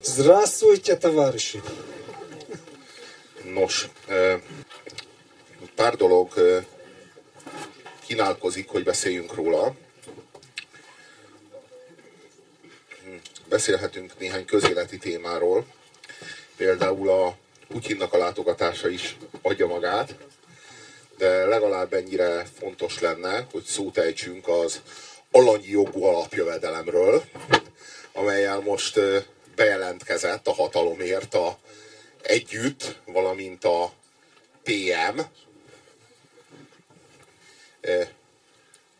Здравствуйте, товарищи! Nos, pár dolog kínálkozik, hogy beszéljünk róla. Beszélhetünk néhány közéleti témáról. Például a Putyinnak a látogatása is adja magát, de legalább ennyire fontos lenne, hogy szót ejtsünk az alanyi jogú alapjövedelemről, amelyel most bejelentkezett a hatalomért a együtt, valamint a PM.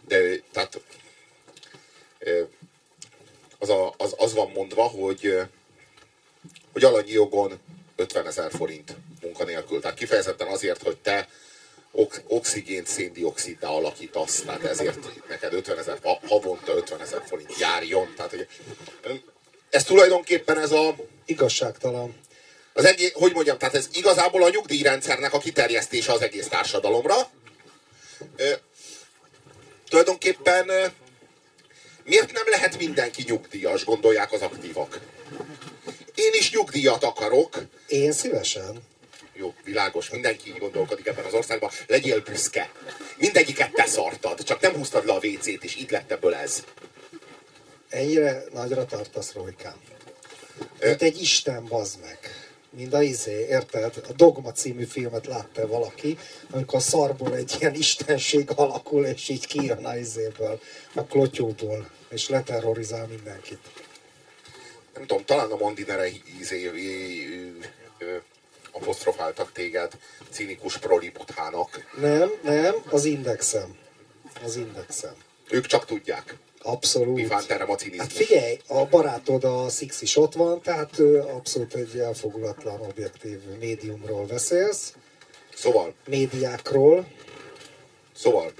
De tehát az, a, az, az van mondva, hogy, hogy alanyi jogon 50 ezer forint munkanélkül. Tehát kifejezetten azért, hogy te oxigént széndioksziddá alakítasz, tehát ezért neked 50 ezer, havonta 50 ezer forint járjon. Tehát, hogy ez tulajdonképpen ez a... Igazságtalan. Az egész, hogy mondjam, tehát ez igazából a nyugdíjrendszernek a kiterjesztése az egész társadalomra. E, tulajdonképpen e, miért nem lehet mindenki nyugdíjas, gondolják az aktívak? Én is nyugdíjat akarok. Én szívesen. Jó, világos, mindenki így gondolkodik ebben az országban. Legyél büszke. Mindegyiket te szartad, csak nem húztad le a WC-t, és így lett ebből ez. Ennyire nagyra tartasz, Rojkám. Mint egy Isten, bazd meg. Mind a izé, érted? A Dogma című filmet látta valaki, amikor a szarból egy ilyen istenség alakul, és így kijön a izéből, a klotyóból, és leterrorizál mindenkit. Nem tudom, talán a Mondinere izé, apostrofáltak téged cínikus prolibuthának. Nem, nem, az indexem. Az indexem. Ők csak tudják. Abszolút. a Hát figyelj, a barátod a Six is ott van, tehát abszolút egy elfogulatlan objektív médiumról beszélsz. Szóval. Médiákról. Szóval,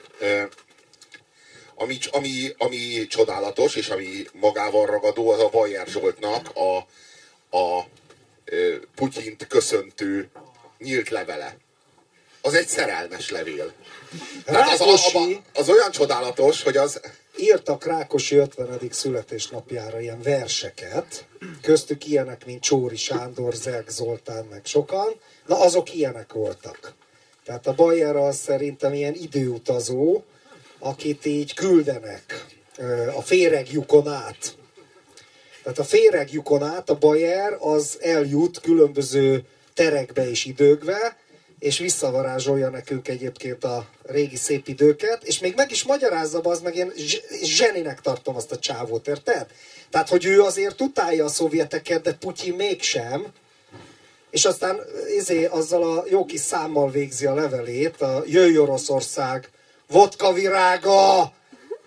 ami, ami, ami csodálatos, és ami magával ragadó, az a Bajer Zsoltnak a, a Putyint köszöntő nyílt levele. Az egy szerelmes levél. az, az, az, az olyan csodálatos, hogy az írtak Rákosi 50. születésnapjára ilyen verseket, köztük ilyenek, mint Csóri Sándor, Zerg Zoltán, meg sokan, na azok ilyenek voltak. Tehát a Bayer az szerintem ilyen időutazó, akit így küldenek a féregjukon át. Tehát a féregjukon át a Bayer az eljut különböző terekbe és időkbe, és visszavarázsolja nekünk egyébként a régi szép időket, és még meg is magyarázza, az meg én zseninek tartom azt a csávót, érted? Tehát, hogy ő azért utálja a szovjeteket, de Putyin mégsem, és aztán izé, azzal a jó kis számmal végzi a levelét, a Jöjj Oroszország, vodka virága,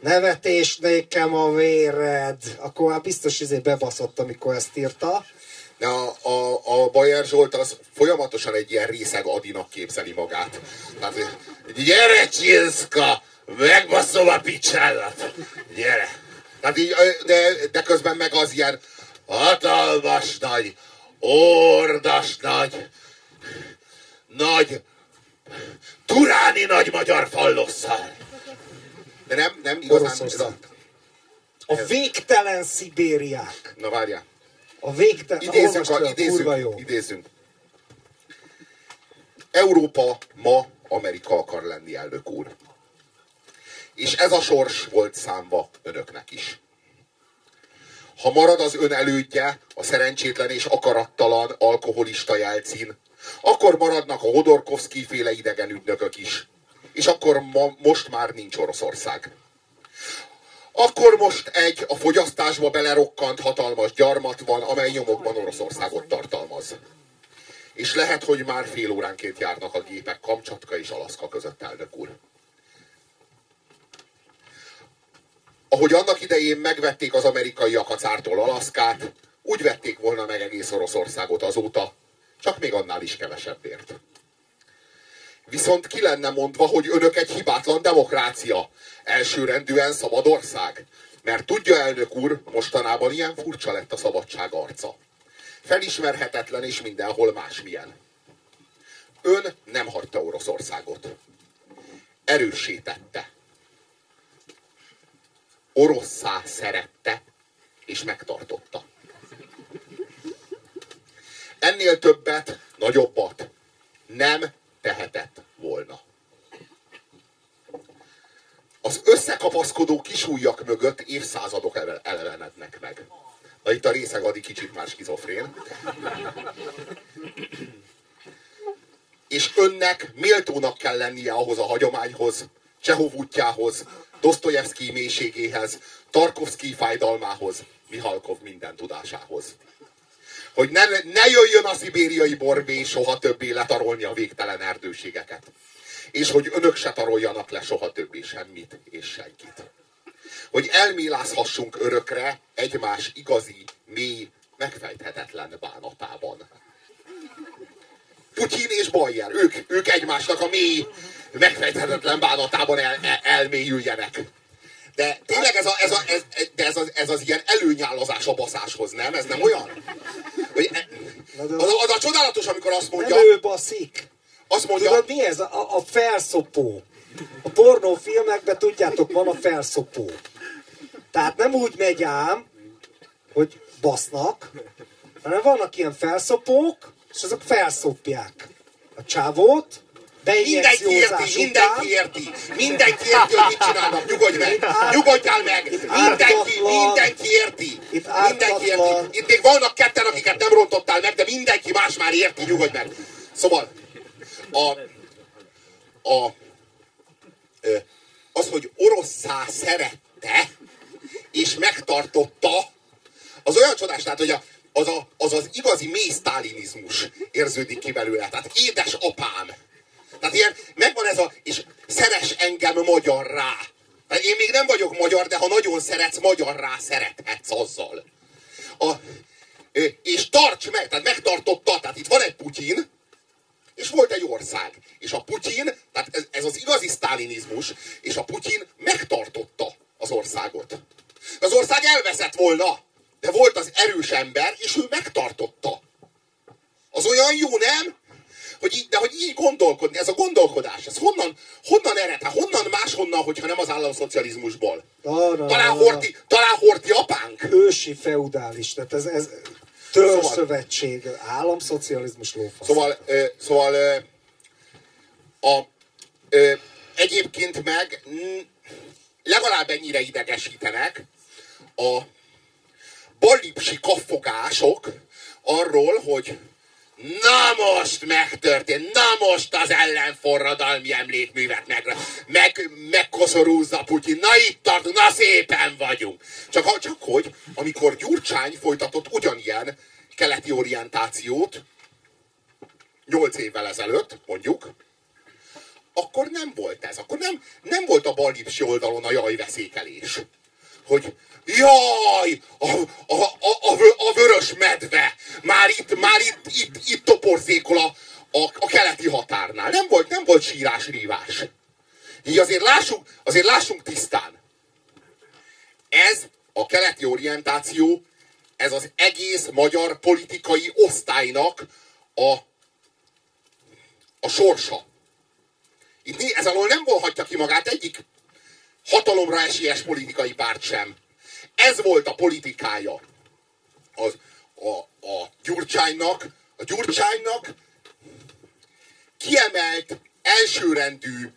nevetés nékem a véred. Akkor már biztos izé bebaszott, amikor ezt írta. De a, a, a Bajer Zsolt az folyamatosan egy ilyen részeg Adinak képzeli magát. Tehát, gyere Csilszka, megbaszom a picsádat, gyere. Tehát így, de, de közben meg az ilyen hatalmas nagy, ordas nagy, nagy, turáni nagy magyar fallosszal. De nem, nem igazán... Ez a, a végtelen Szibériák. Na várjál. A végtelen... Idézzünk, a, idézzünk, jó. idézzünk. Európa ma Amerika akar lenni, elnök úr. És ez a sors volt számva önöknek is. Ha marad az ön elődje, a szerencsétlen és akarattalan alkoholista jelcin, akkor maradnak a Hodorkovszki féle idegen ügynökök is. És akkor ma, most már nincs Oroszország. Akkor most egy a fogyasztásba belerokkant hatalmas gyarmat van, amely nyomokban Oroszországot tartalmaz. És lehet, hogy már fél óránként járnak a gépek Kamcsatka és Alaszka között, elnök úr. Ahogy annak idején megvették az amerikaiak a cártól Alaszkát, úgy vették volna meg egész Oroszországot azóta, csak még annál is kevesebbért. Viszont ki lenne mondva, hogy önök egy hibátlan demokrácia, elsőrendűen szabad ország. Mert tudja, elnök úr, mostanában ilyen furcsa lett a szabadság arca. Felismerhetetlen és mindenhol másmilyen. Ön nem hagyta Oroszországot. Erősítette. Orosszá szerette, és megtartotta. ennél többet, nagyobbat nem tehetett volna. Az összekapaszkodó kisújjak mögött évszázadok elevenednek meg. Na itt a részeg adi kicsit már skizofrén. És önnek méltónak kell lennie ahhoz a hagyományhoz, Csehov útjához, Dostoyevsky mélységéhez, Tarkovsky fájdalmához, Mihalkov minden tudásához. Hogy ne, ne jöjjön a szibériai borbé soha többé letarolni a végtelen erdőségeket. És hogy önök se taroljanak le soha többé semmit és senkit. Hogy elmélázhassunk örökre egymás igazi, mély, megfejthetetlen bánatában. Putyin és Bayer, ők, ők egymásnak a mély, megfejthetetlen bánatában el, el, elmélyüljenek. De tényleg ez, a, ez, a, ez, de ez, az, ez az ilyen előnyálazás a baszáshoz, nem? Ez nem olyan? Hogy, az, az a csodálatos, amikor azt mondja... Nem ő baszik. Azt mondja... Tudod mi ez? A, a felszopó. A pornófilmekben tudjátok, van a felszopó. Tehát nem úgy megy ám, hogy basznak, hanem vannak ilyen felszopók, és azok felszopják a csávót, Mindenki érti, mindenki érti, mindenki érti, hogy mit csinálnak, nyugodj meg, nyugodjál meg, mindenki, mindenki érti, mindenki érti. Itt még vannak ketten, akiket nem rontottál meg, de mindenki más már érti, nyugodj meg. Szóval, a, a, az, hogy oroszá szerette, és megtartotta, az olyan csodás, tehát, hogy a, az, a, az az igazi mély sztálinizmus érződik ki belőle. Tehát édes apám, tehát ilyen, megvan ez a, és szeres engem magyarrá. Tehát én még nem vagyok magyar, de ha nagyon szeretsz, magyarrá szerethetsz azzal. A, és tarts meg, tehát megtartotta, tehát itt van egy Putyin, és volt egy ország. És a Putyin, tehát ez, ez az igazi sztálinizmus, és a Putyin megtartotta az országot. Az ország elveszett volna, de volt az erős ember, és ő megtartotta. Az olyan jó, nem? Hogy így, de hogy így gondolkodni, ez a gondolkodás, ez honnan, honnan ered? Hát honnan máshonnan, hogyha nem az államszocializmusból? Talán, Horti, talán Horti apánk? Ősi feudális, tehát ez, ez törzszövetség, szóval, államszocializmus lófasz. Szóval, ö, szóval ö, a, ö, egyébként meg legalább ennyire idegesítenek a balipsi kaffogások arról, hogy Na most megtörtént, na most az ellenforradalmi emlékművet meg, meg, megkoszorúzza Putyin, na itt tartunk, na szépen vagyunk. Csak, csak hogy, amikor Gyurcsány folytatott ugyanilyen keleti orientációt, nyolc évvel ezelőtt, mondjuk, akkor nem volt ez. Akkor nem, nem volt a balipsi oldalon a jajveszékelés. Hogy Jaj, a, a, a, a, a vörös medve már itt, már itt, itt, itt toporzékol a, a, a keleti határnál. Nem volt, nem volt sírás, rívás. Így azért lássunk, azért lássunk tisztán. Ez a keleti orientáció, ez az egész magyar politikai osztálynak a, a sorsa. Itt ez alól nem volhatja ki magát egyik hatalomra esélyes politikai párt sem. Ez volt a politikája az, a, a Gyurcsánynak. A Gyurcsánynak kiemelt, elsőrendű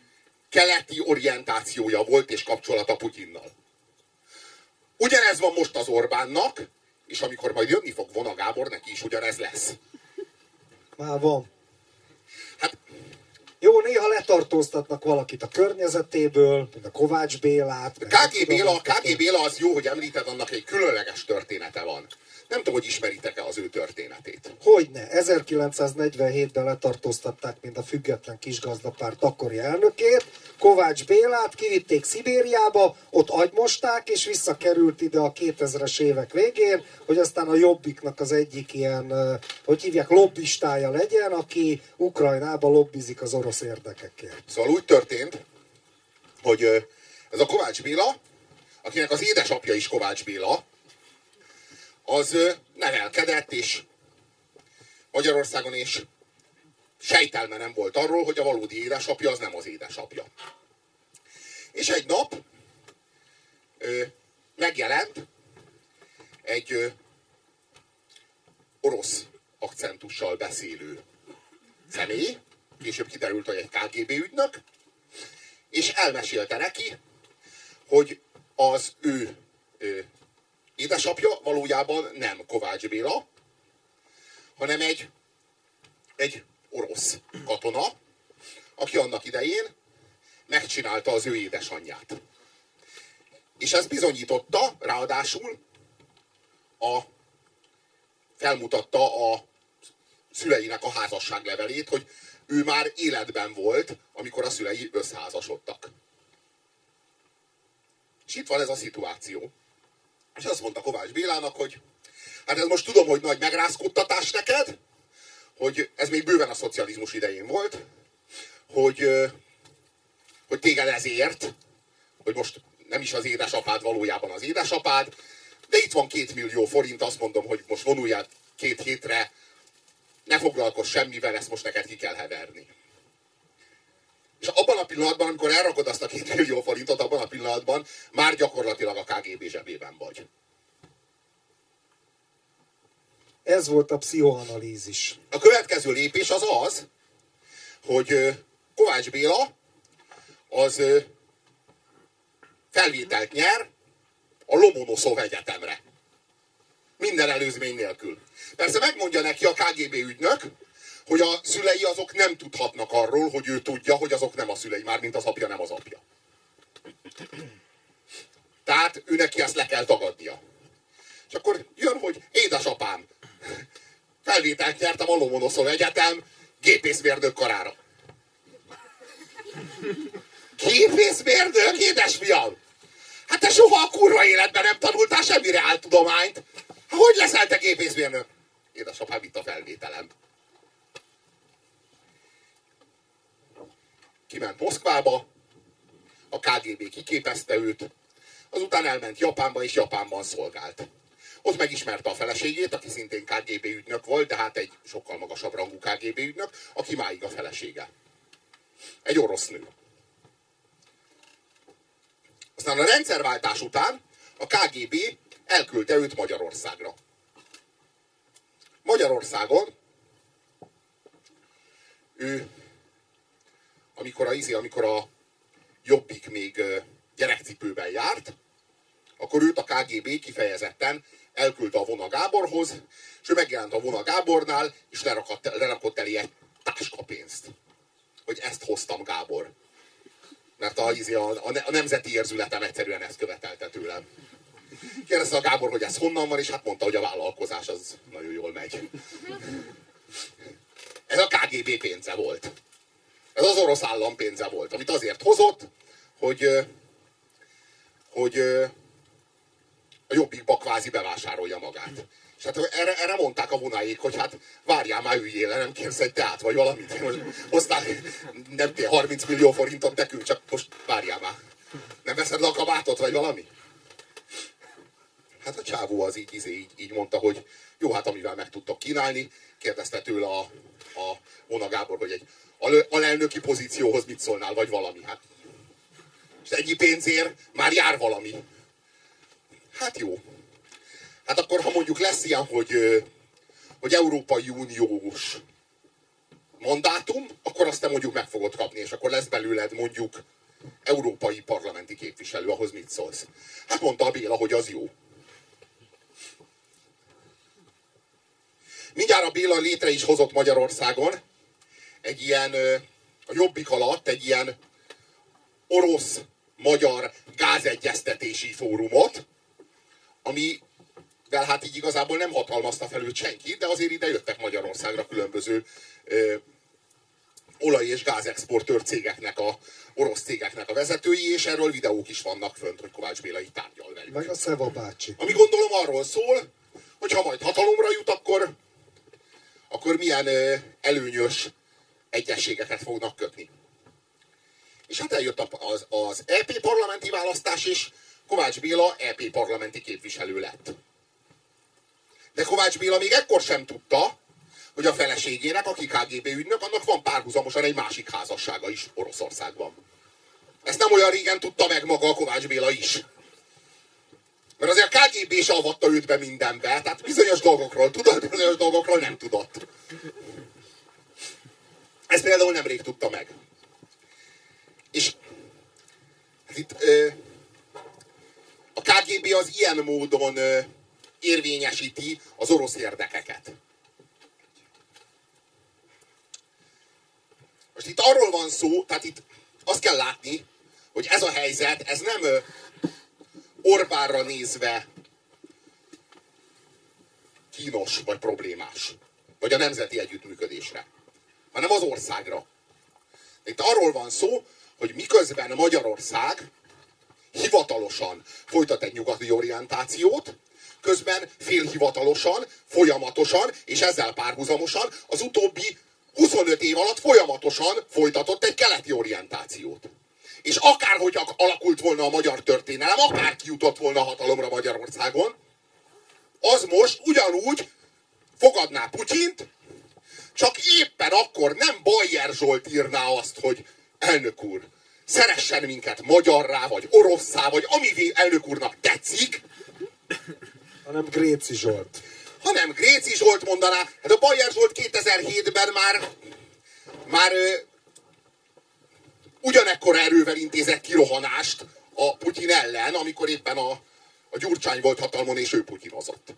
keleti orientációja volt és kapcsolata Putyinnal. Ugyanez van most az Orbánnak, és amikor majd jönni fog Vona Gábor, neki is ugyanez lesz. Már van. Hát jó, néha letartóztatnak valakit a környezetéből, mint a Kovács Bélát. KG Béla, KG Béla az jó, hogy említed, annak egy különleges története van. Nem tudom, hogy ismeritek-e az ő történetét. Hogyne. 1947-ben letartóztatták, mint a független kisgazdapárt akkori elnökét. Kovács Bélát kivitték Szibériába, ott agymosták, és visszakerült ide a 2000-es évek végén, hogy aztán a Jobbiknak az egyik ilyen, hogy hívják, lobbistája legyen, aki Ukrajnába lobbizik az orosz érdekekért. Szóval úgy történt, hogy ez a Kovács Béla, akinek az édesapja is Kovács Béla, az nevelkedett, és Magyarországon és sejtelme nem volt arról, hogy a valódi édesapja az nem az édesapja. És egy nap ö, megjelent egy ö, orosz akcentussal beszélő személy, később kiderült, hogy egy KGB ügynök, és elmesélte neki, hogy az ő, ő édesapja valójában nem Kovács Béla, hanem egy, egy orosz katona, aki annak idején megcsinálta az ő édesanyját. És ez bizonyította, ráadásul a, felmutatta a szüleinek a házasságlevelét, hogy ő már életben volt, amikor a szülei összeházasodtak. És itt van ez a szituáció. És azt mondta Kovács Bélának, hogy hát ez most tudom, hogy nagy megrázkodtatás neked, hogy ez még bőven a szocializmus idején volt, hogy, hogy téged ezért, hogy most nem is az édesapád valójában az édesapád, de itt van két millió forint, azt mondom, hogy most vonuljál két hétre, ne foglalkozz semmivel, ezt most neked ki kell heverni. És abban a pillanatban, amikor elrakod azt a két millió forintot, abban a pillanatban már gyakorlatilag a KGB zsebében vagy. Ez volt a pszichoanalízis. A következő lépés az az, hogy Kovács Béla az felvételt nyer a Lomonoszov Egyetemre. Minden előzmény nélkül. Persze megmondja neki a KGB ügynök, hogy a szülei azok nem tudhatnak arról, hogy ő tudja, hogy azok nem a szülei, már mint az apja nem az apja. Tehát ő neki ezt le kell tagadnia. És akkor jön, hogy édesapám, felvételt nyertem a Lomonoszov Egyetem gépészmérnök karára. Gépészmérnök, édesfiam! Hát te soha a kurva életben nem tanultál semmi tudományt. Hogy leszel te gépészmérnök? Édesapám itt a felvételem. Kiment Moszkvába, a KGB kiképezte őt, azután elment Japánba, és Japánban szolgált. Ott megismerte a feleségét, aki szintén KGB ügynök volt, de hát egy sokkal magasabb rangú KGB ügynök, aki máig a felesége. Egy orosz nő. Aztán a rendszerváltás után a KGB elküldte őt Magyarországra. Magyarországon ő, amikor a, izé, amikor a Jobbik még gyerekcipőben járt, akkor őt a KGB kifejezetten elküldte a Vona Gáborhoz, és ő megjelent a Vona Gábornál, és lerakott, lerakott elé egy táskapénzt. Hogy ezt hoztam, Gábor. Mert a, izé, a, a nemzeti érzületem egyszerűen ezt követelte tőlem. Kérdezte a Gábor, hogy ez honnan van, és hát mondta, hogy a vállalkozás az nagyon jól megy. Ez a KGB pénze volt. Ez az orosz állam pénze volt, amit azért hozott, hogy, hogy a jobbikba kvázi bevásárolja magát. És hát erre, erre mondták a vonáik, hogy hát várjál már üljél le, nem kérsz egy teát, vagy valamit. Most hoztál, nem tél 30 millió forintot nekünk, csak most várjál már. Nem veszed le a kabátot, vagy valami? Hát a csávó az így, így, így, így mondta, hogy jó, hát amivel meg tudtok kínálni, kérdezte tőle a, a Vona Gábor, hogy egy alelnöki pozícióhoz mit szólnál, vagy valami. Hát. És ennyi pénzért már jár valami. Hát jó. Hát akkor, ha mondjuk lesz ilyen, hogy, hogy Európai Uniós mandátum, akkor azt te mondjuk meg fogod kapni, és akkor lesz belőled mondjuk európai parlamenti képviselő, ahhoz mit szólsz? Hát mondta a Béla, hogy az jó. Mindjárt a Béla létre is hozott Magyarországon egy ilyen, a Jobbik alatt egy ilyen orosz-magyar gázegyeztetési fórumot, ami de hát így igazából nem hatalmazta fel őt senki, de azért ide jöttek Magyarországra különböző ö, olaj- és gázexportőr cégeknek, a orosz cégeknek a vezetői, és erről videók is vannak fönt, hogy Kovács Béla itt tárgyal velük. Meg a Szeva bácsi. Ami gondolom arról szól, hogy ha majd hatalomra jut, akkor, akkor milyen előnyös egyességeket fognak kötni. És hát eljött az, az EP parlamenti választás, és Kovács Béla EP parlamenti képviselő lett. De Kovács Béla még ekkor sem tudta, hogy a feleségének, aki KGB ügynök, annak van párhuzamosan egy másik házassága is Oroszországban. Ezt nem olyan régen tudta meg maga a Kovács Béla is. Mert azért a KGB se avatta őt be mindenbe, tehát bizonyos dolgokról tudott, bizonyos dolgokról nem tudott. Ezt például nemrég tudta meg. És hát itt ö, a KGB az ilyen módon ö, érvényesíti az orosz érdekeket. Most itt arról van szó, tehát itt azt kell látni, hogy ez a helyzet, ez nem Orbánra nézve kínos vagy problémás, vagy a nemzeti együttműködésre, hanem az országra. Itt arról van szó, hogy miközben Magyarország hivatalosan folytat egy nyugati orientációt, közben félhivatalosan, folyamatosan, és ezzel párhuzamosan az utóbbi 25 év alatt folyamatosan folytatott egy keleti orientációt. És akárhogy alakult volna a magyar történelem, akár kijutott volna a hatalomra Magyarországon, az most ugyanúgy fogadná Putyint, csak éppen akkor nem Bajer Zsolt írná azt, hogy elnök úr, szeressen minket magyarrá, vagy orosszá, vagy ami elnök úrnak tetszik, hanem Gréci Zsolt. Hanem Gréci Zsolt mondaná, hát a Bajer Zsolt 2007-ben már, már ugyanekkor erővel intézett kirohanást a Putyin ellen, amikor éppen a, a Gyurcsány volt hatalmon, és ő putyinozott.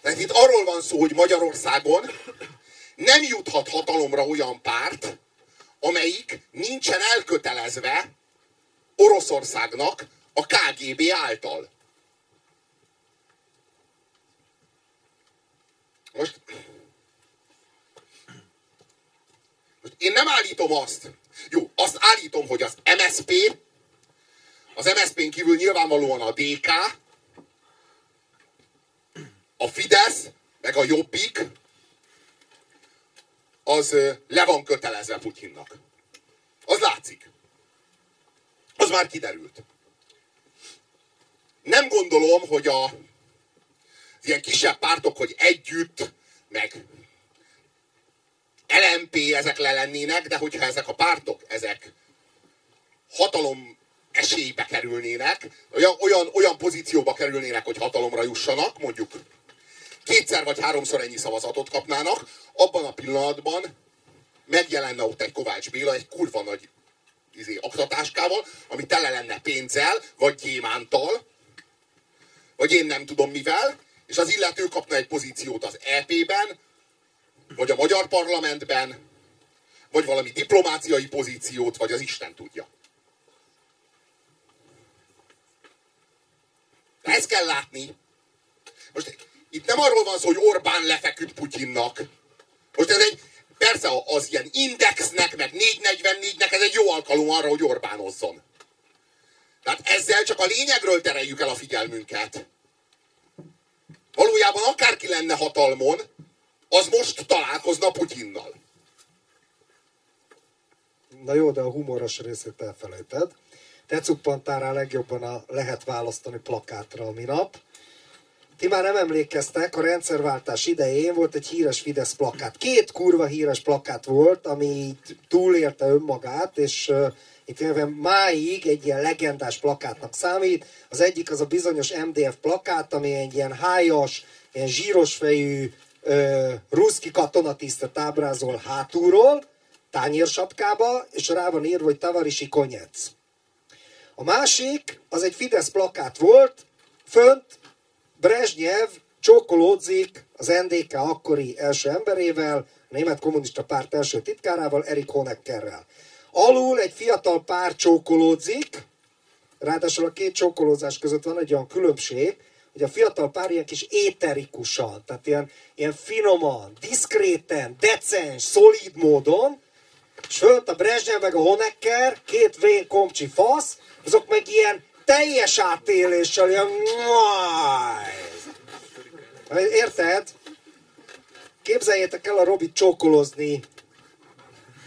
Tehát itt arról van szó, hogy Magyarországon nem juthat hatalomra olyan párt, amelyik nincsen elkötelezve Oroszországnak a KGB által. Most, most én nem állítom azt, jó, azt állítom, hogy az MSP, az MSZP-n kívül nyilvánvalóan a DK, a Fidesz, meg a Jobbik, az le van kötelezve Putyinnak. Az látszik. Az már kiderült. Nem gondolom, hogy a ilyen kisebb pártok, hogy együtt, meg LMP ezek le lennének, de hogyha ezek a pártok, ezek hatalom esélybe kerülnének, olyan, olyan, pozícióba kerülnének, hogy hatalomra jussanak, mondjuk kétszer vagy háromszor ennyi szavazatot kapnának, abban a pillanatban megjelenne ott egy Kovács Béla egy kurva nagy izé, aktatáskával, ami tele lenne pénzzel, vagy gyémántal, vagy én nem tudom mivel, és az illető kapna egy pozíciót az EP-ben, vagy a magyar parlamentben, vagy valami diplomáciai pozíciót, vagy az Isten tudja. Ezt kell látni. Most itt nem arról van szó, hogy Orbán lefeküdt Putyinnak. Most ez egy, persze az ilyen indexnek, meg 444-nek ez egy jó alkalom arra, hogy Orbánozzon. Tehát ezzel csak a lényegről tereljük el a figyelmünket. Valójában akárki lenne hatalmon, az most találkozna Putyinnal. Na jó, de a humoros részét elfelejted. Te cuppantál rá legjobban a lehet választani plakátra a minap. Ti már nem emlékeztek, a rendszerváltás idején volt egy híres Fidesz plakát. Két kurva híres plakát volt, ami túlélte önmagát, és uh, itt máig egy ilyen legendás plakátnak számít. Az egyik az a bizonyos MDF plakát, ami egy ilyen hájas, ilyen zsíros uh, ruszki katonatisztet ábrázol hátulról, tányérsapkába, és rá van írva, hogy Tavarisi Konyec. A másik, az egy Fidesz plakát volt, fönt Brezsnyev csókolódzik az NDK akkori első emberével, a Német Kommunista Párt első titkárával, Erik Honeckerrel. Alul egy fiatal pár csókolódzik, ráadásul a két csókolózás között van egy olyan különbség, hogy a fiatal pár ilyen kis éterikusan, tehát ilyen, ilyen finoman, diszkréten, decens, szolid módon, és fönt a Brezsnyev meg a Honecker, két vén komcsi fasz, azok meg ilyen teljes átéléssel, ilyen... Érted? Képzeljétek el a Robit csókolozni.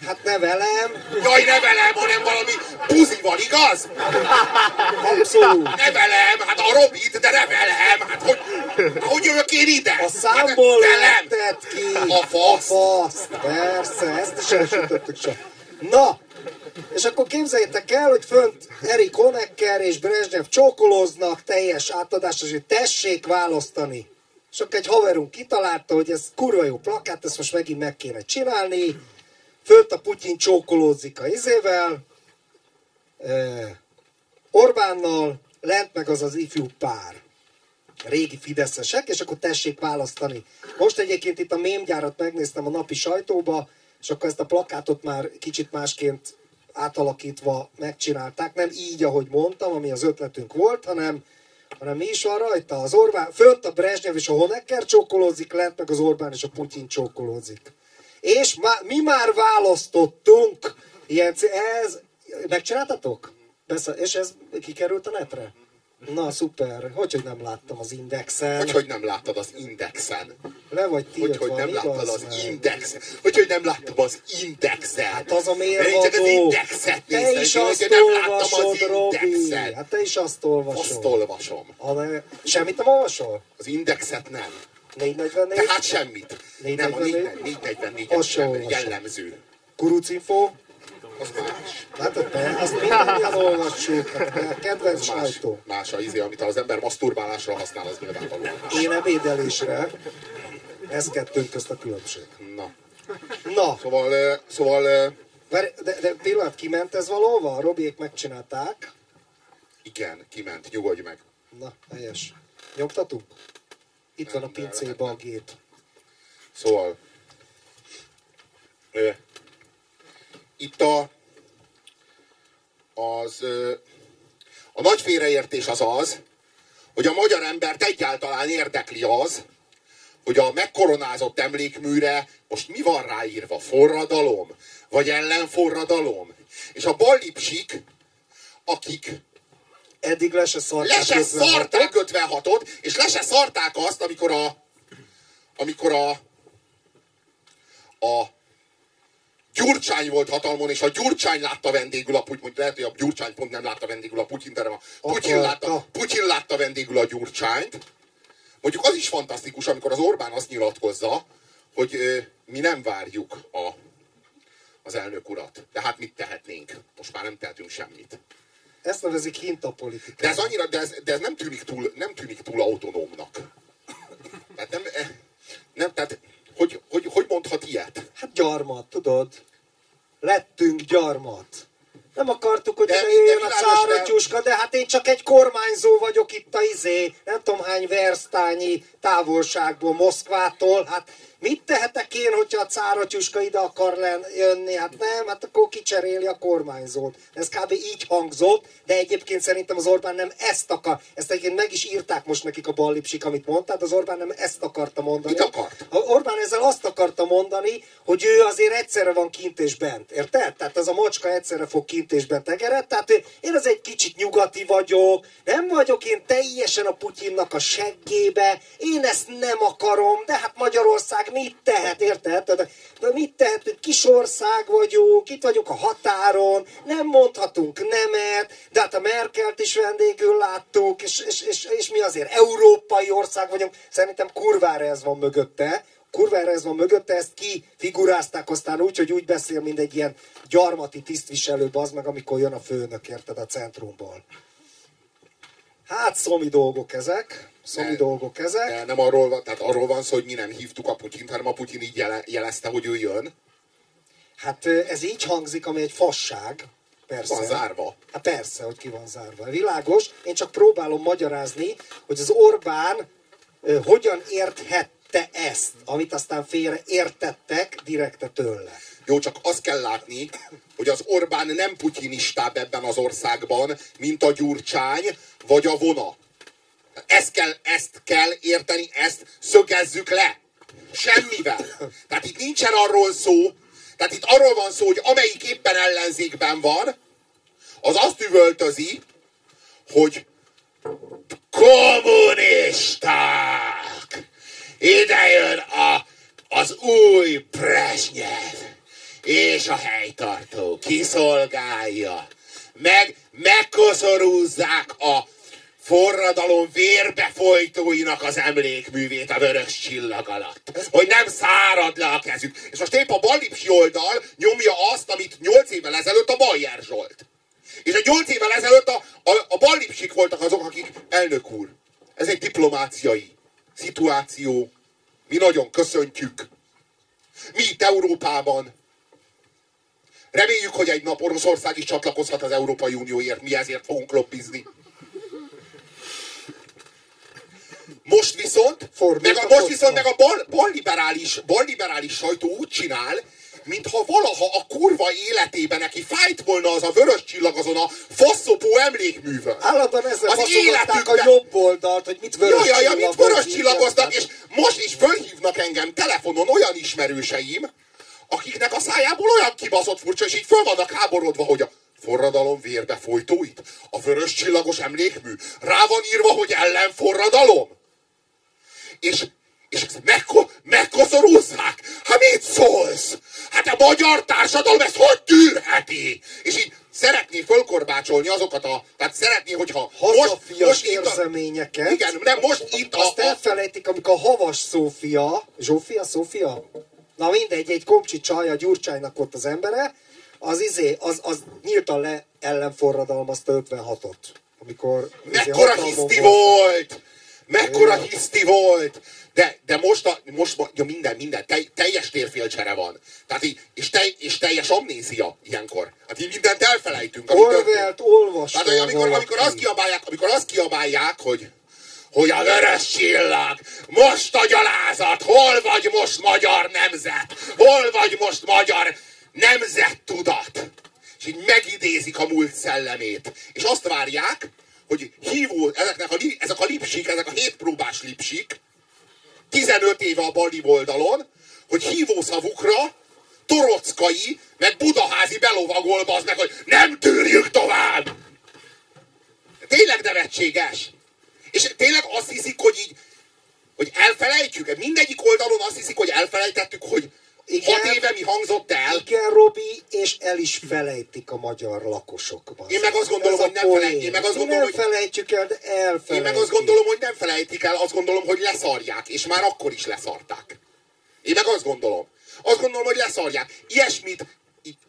Hát ne velem. Jaj, ne velem, hanem valami buzival, igaz? Abszolút. Ne velem, hát a Robit, de ne velem. Hát hogy, hogy jövök én ide? A számból hát, vetted ki. A fasz. A fasz, persze, ezt is elsütöttük sem. Na, És akkor képzeljétek el, hogy fönt Erik Honecker és Brezsnyev csókolóznak teljes átadás, hogy tessék választani. És akkor egy haverunk kitalálta, hogy ez kurva jó plakát, ezt most megint meg kéne csinálni. Fönt a Putyin csókolózik a izével, eh, Orbánnal, lent meg az az ifjú pár régi fideszesek, és akkor tessék választani. Most egyébként itt a mémgyárat megnéztem a napi sajtóba, és akkor ezt a plakátot már kicsit másként átalakítva megcsinálták. Nem így, ahogy mondtam, ami az ötletünk volt, hanem, hanem mi is van rajta? Az Orbán, fönt a Brezsnyev és a Honecker csókolózik, lent meg az Orbán és a Putyin csókolózik. És má, mi már választottunk, ilyen, ez, megcsináltatok? Beszél, és ez kikerült a netre? Na, szuper. Hogy, hogy nem láttam az indexen? Hogy, hogy nem láttad az indexen? Le vagy tiltva, Hogy, hogy nem igaz, láttad az meg? indexen? Hogy, hogy nem láttam az indexen? Hát az a Én csak az mérvadó. indexet Te néztem, is hogy azt nem láttam az Robi. indexet. Hát te is azt olvasod. Azt olvasom. A ne- Semmit nem olvasol? Az indexet nem. 444? Tehát semmit. Nem, a 444 Azt sem jellemző. Kurucinfo? Az más. Látod te? Azt mindannyian olvassuk. Hát, a kedvenc más. sajtó. Más a izé, amit az ember maszturbálásra használ, az nyilvánvaló. Én ebédelésre. Ez kettőnk közt a különbség. Na. Na, Szóval, szóval várj, de, de pillanat, kiment ez valóva? A Robiék megcsinálták. igen, kiment, nyugodj meg. Na, helyes. Nyomtatunk? Itt van a pincébe a gép. Szóval ö, itt a az ö, a nagy félreértés az az, hogy a magyar embert egyáltalán érdekli az, hogy a megkoronázott emlékműre most mi van ráírva? Forradalom? Vagy ellenforradalom? És a ballipsik, akik Eddig le se szarták. le se 56-ot. szarták 56-ot, és le se szarták azt, amikor a amikor a a Gyurcsány volt hatalmon, és a Gyurcsány látta vendégül a Putyin, lehet, hogy a Gyurcsány pont nem látta vendégül a Putyin, de nem a Putyin látta, Putyin látta vendégül a Gyurcsányt. Mondjuk az is fantasztikus, amikor az Orbán azt nyilatkozza, hogy ö, mi nem várjuk a, az elnök urat. De hát mit tehetnénk? Most már nem tehetünk semmit. Ezt nevezik hintapolitika. De ez annyira, de ez, de ez nem, tűnik túl, nem tűnik túl autonómnak. Tehát nem, eh, nem tehát hogy, hogy, hogy mondhat ilyet? Hát gyarmat, tudod? Lettünk gyarmat. Nem akartuk, hogy De jöjjön a cáratyuska, de hát én csak egy kormányzó vagyok itt a izé, nem tudom hány versztányi távolságból Moszkvától. Hát mit tehetek én, hogyha a cáratyuska ide akar jönni? Hát nem, hát akkor kicseréli a kormányzót. Ez kb. így hangzott, de egyébként szerintem az Orbán nem ezt akar. Ezt egyébként meg is írták most nekik a ballipsik, amit mondtál, az Orbán nem ezt akarta mondani. Mit akart? A Orbán ezzel azt akarta mondani, hogy ő azért egyszerre van kint és bent. Érted? Tehát ez a macska egyszerre fog kint és bent egered. Tehát én az egy kicsit nyugati vagyok, nem vagyok én teljesen a Putyinnak a seggébe, én ezt nem akarom, de hát Magyarország mit tehet, érted? De, de mit tehet, hogy kis ország vagyunk, itt vagyunk a határon, nem mondhatunk nemet, de hát a Merkelt is vendégül láttuk, és, és, és, és mi azért európai ország vagyunk. Szerintem kurvára ez van mögötte, kurvára ez van mögötte, ezt kifigurázták aztán úgy, hogy úgy beszél, mint egy ilyen gyarmati tisztviselő, az meg, amikor jön a főnök, érted, a centrumból. Hát szomi dolgok ezek, szomi De- dolgok ezek. De nem arról van, tehát arról van szó, hogy mi nem hívtuk a Putyint, hanem a Putyin így jele, jelezte, hogy ő jön. Hát ez így hangzik, ami egy fasság. Persze. Van zárva. Hát persze, hogy ki van zárva. Világos. Én csak próbálom magyarázni, hogy az Orbán hogyan érthette ezt, amit aztán félre értettek direkte tőle. Jó, csak azt kell látni, hogy az Orbán nem putyinistább ebben az országban, mint a Gyurcsány vagy a Vona. Ezt kell, ezt kell érteni, ezt szögezzük le. Semmivel. Tehát itt nincsen arról szó, tehát itt arról van szó, hogy amelyik éppen ellenzékben van, az azt üvöltözi, hogy kommunisták! Ide jön a, az új Brezsnyev, és a helytartó kiszolgálja, meg megkoszorúzzák a forradalom vérbefolytóinak az emlékművét a vörös csillag alatt. Hogy nem szárad le a kezük. És most épp a Balipsi oldal nyomja azt, amit 8 évvel ezelőtt a Bajer Zsolt. És a 8 évvel ezelőtt a, a, a Balipsik voltak azok, akik elnök úr. Ez egy diplomáciai szituáció. Mi nagyon köszöntjük. Mi itt Európában Reméljük, hogy egy nap Oroszország is csatlakozhat az Európai Unióért, mi ezért fogunk lobbizni. Most viszont, meg a, most viszont meg a bal, balliberális, balliberális sajtó úgy csinál, mintha valaha a kurva életében neki fájt volna az a vörös csillag azon a faszopó emlékművön. Állandóan ezzel az életükben... a jobb oldalt, hogy mit vörös ja, ja, ja, mit vörös csillagoznak, és most is fölhívnak engem telefonon olyan ismerőseim, akiknek a szájából olyan kibaszott furcsa, és így föl vannak háborodva, hogy a forradalom vérbe folytóit, a vörös csillagos emlékmű, rá van írva, hogy ellenforradalom. És, és megko, megkoszorúzzák. Hát mit szólsz? Hát a magyar társadalom ezt hogy tűrheti? És így szeretné fölkorbácsolni azokat a... Tehát szeretné, hogyha Hazafias most, érzeményeket. A, igen, nem, most itt a... Azt elfelejtik, amikor a havas Szófia, Zsófia, Szófia? Na mindegy, egy komcsi csaj a Gyurcsánynak ott az embere, az izé, az, az nyíltan le ellenforradalmazta 56-ot. Amikor izé Mekkora hiszti volt! volt! Mekkora hiszti volt! De, de most, a, most ja, minden, minden, te, teljes térfélcsere van. Tehát így, és, te, és teljes amnézia ilyenkor. Hát így mindent elfelejtünk. Orwellt olvasta. Tehát, amikor, amikor, azt kiabálják, amikor azt kiabálják, hogy hogy a vörös csillag, most a gyalázat, hol vagy most magyar nemzet, hol vagy most magyar nemzet tudat. És így megidézik a múlt szellemét. És azt várják, hogy hívó, ezeknek a, ezek a lipsik, ezek a hétpróbás lipsik, 15 éve a bali oldalon, hogy hívószavukra Torockai, meg Budaházi belovagol meg, hogy nem tűrjük tovább! Tényleg nevetséges! És tényleg azt hiszik, hogy így, hogy elfelejtjük, mindegyik oldalon azt hiszik, hogy elfelejtettük, hogy igen, hat éve mi hangzott el. Igen, Robi, és el is felejtik a magyar lakosok. Én meg azt gondolom, hogy nem felejtjük. Én meg azt gondolom, nem hogy... felejtjük el, de elfelejtik. Én meg azt gondolom, hogy nem felejtik el, azt gondolom, hogy leszarják, és már akkor is leszarták. Én meg azt gondolom. Azt gondolom, hogy leszarják. Ilyesmit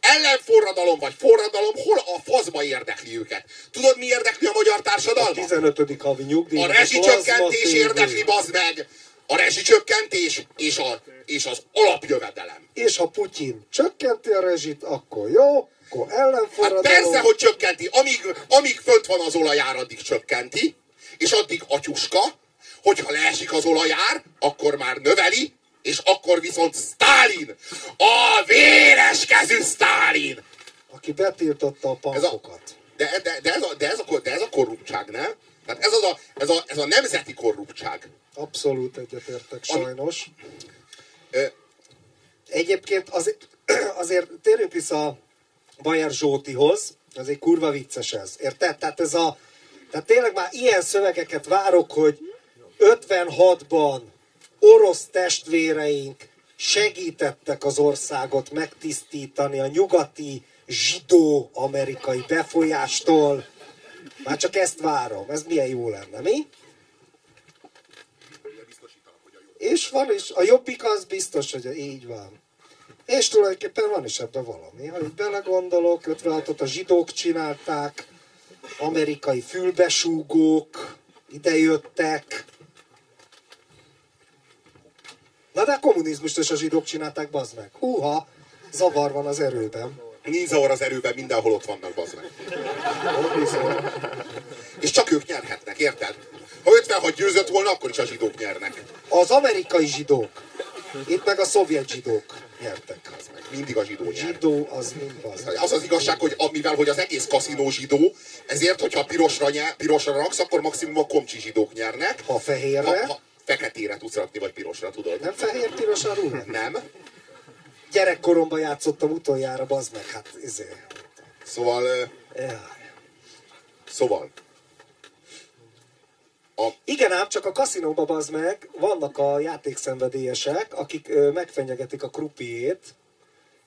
ellenforradalom vagy forradalom, hol a faszba érdekli őket? Tudod, mi érdekli a magyar társadalmat? A 15. havi nyugdíj. A rezsicsökkentés érdekli, bazd meg! A rezsicsökkentés és, a, és az alapjövedelem. És ha Putyin csökkenti a rezsit, akkor jó, akkor ellenforradalom. Hát persze, hogy csökkenti. Amíg, amíg fönt van az olajár, addig csökkenti, és addig atyuska, hogyha leesik az olajár, akkor már növeli, és akkor viszont Stalin, a véres kezű Stalin, aki betiltotta a pankokat. Ez a, de, de, de, ez a, de, ez a, de ez a korruptság, nem? Tehát ez, az a, ez, a, ez a nemzeti korruptság. Abszolút egyetértek, sajnos. Ö, Egyébként azért, azért térjünk vissza Bajer Zsótihoz, ez egy kurva vicces ez. Érted? Tehát ez a, tehát tényleg már ilyen szövegeket várok, hogy 56-ban orosz testvéreink segítettek az országot megtisztítani a nyugati zsidó-amerikai befolyástól. Már csak ezt várom. Ez milyen jó lenne, mi? És van is, a jobbik az biztos, hogy így van. És tulajdonképpen van is ebben valami. Ha így belegondolok, 56-ot a zsidók csinálták, amerikai fülbesúgók idejöttek, Na de a kommunizmust is a zsidók csinálták, bazd meg. Húha, zavar van az erőben. Nincs zavar az erőben, mindenhol ott vannak, bazd meg. És csak ők nyerhetnek, érted? Ha 56 győzött volna, akkor is a zsidók nyernek. Az amerikai zsidók. Itt meg a szovjet zsidók nyertek. Az meg mindig a zsidó nyer. Zsidó az mind az. Az az igazság, hogy mivel hogy az egész kaszinó zsidó, ezért, hogyha pirosra, nyer, pirosra raksz, akkor maximum a komcsi zsidók nyernek. Ha fehérre? Ha, ha, feketére tudsz rakni, vagy pirosra, tudod? Nem fehér-piros a ruha? Nem. Gyerekkoromban játszottam utoljára, bazd meg, hát izé. Szóval... Ja. Szóval... A... Igen ám, csak a kaszinóban bazd meg, vannak a játékszenvedélyesek, akik ö, megfenyegetik a krupiét,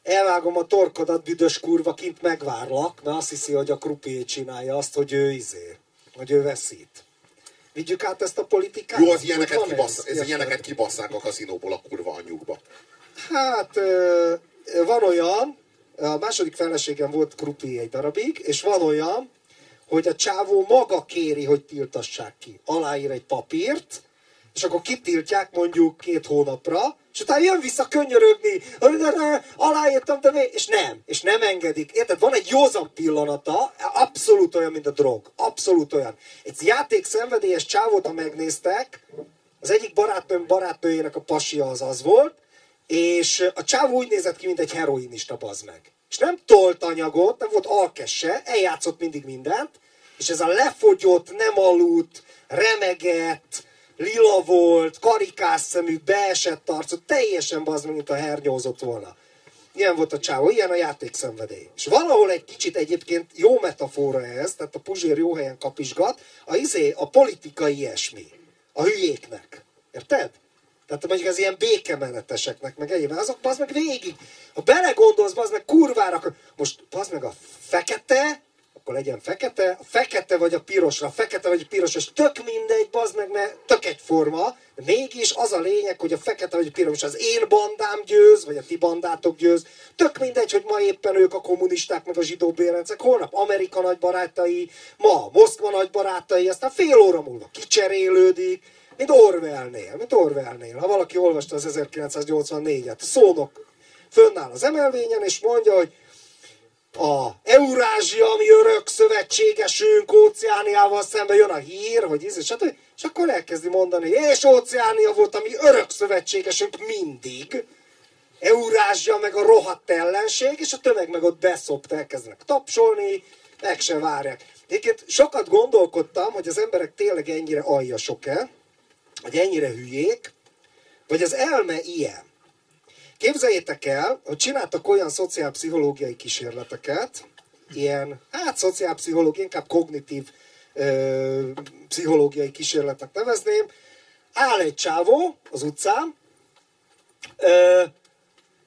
elvágom a torkodat, büdös kurva, kint megvárlak, mert azt hiszi, hogy a krupiét csinálja azt, hogy ő izé, hogy ő veszít. Vigyük át ezt a politikát? Jó, az ilyeneket, kibassz, ez, ilyeneket kibasszák a kaszinóból a kurva anyjukba. Hát, van olyan, a második feleségem volt krupi egy darabig, és van olyan, hogy a csávó maga kéri, hogy tiltassák ki. Aláír egy papírt, és akkor kitiltják mondjuk két hónapra, és utána jön vissza könyörögni, aláírtam, de még, és nem, és nem engedik. Érted? Van egy józan pillanata, abszolút olyan, mint a drog. Abszolút olyan. Egy játék szenvedélyes csávót, ha megnéztek, az egyik barátnőm barátnőjének a pasia az az volt, és a csávó úgy nézett ki, mint egy heroinista, bazd meg. És nem tolt anyagot, nem volt alkesse, eljátszott mindig mindent, és ez a lefogyott, nem aludt, remegett, lila volt, karikás szemű, beesett arcú, teljesen bazd mint a hernyózott volna. Ilyen volt a csávó, ilyen a játékszenvedély. És valahol egy kicsit egyébként jó metafora ez, tehát a Puzsér jó helyen kapisgat, a, izé, a politikai ilyesmi. A hülyéknek. Érted? Tehát mondjuk az ilyen békemeneteseknek, meg egyébben, azok az meg végig. Ha belegondolsz, az meg kurvára, most az meg a fekete, akkor legyen fekete, a fekete vagy a pirosra, a fekete vagy a piros, és tök mindegy, bazd meg, mert tök egyforma, de mégis az a lényeg, hogy a fekete vagy a piros, az én bandám győz, vagy a ti bandátok győz, tök mindegy, hogy ma éppen ők a kommunisták, meg a zsidó bérencek, holnap Amerika nagy barátai, ma Moszkva nagy barátai, aztán fél óra múlva kicserélődik, mint Orwellnél, mint Orwellnél. Ha valaki olvasta az 1984-et, szónok fönnáll az emelvényen, és mondja, hogy a Eurázsia, ami örök szövetségesünk, Óceániával szemben jön a hír, hogy íz, és, és akkor elkezdi mondani, és Óceánia volt, ami örök szövetségesünk mindig, Eurázsia meg a rohadt ellenség, és a tömeg meg ott beszopt, elkezdenek tapsolni, meg se várják. Egyébként sokat gondolkodtam, hogy az emberek tényleg ennyire aljasok-e, vagy ennyire hülyék, vagy az elme ilyen. Képzeljétek el, hogy csináltak olyan szociálpszichológiai kísérleteket, ilyen, hát szociálpszichológiai, inkább kognitív ö, pszichológiai kísérletnek nevezném. Áll egy csávó az utcán, ö,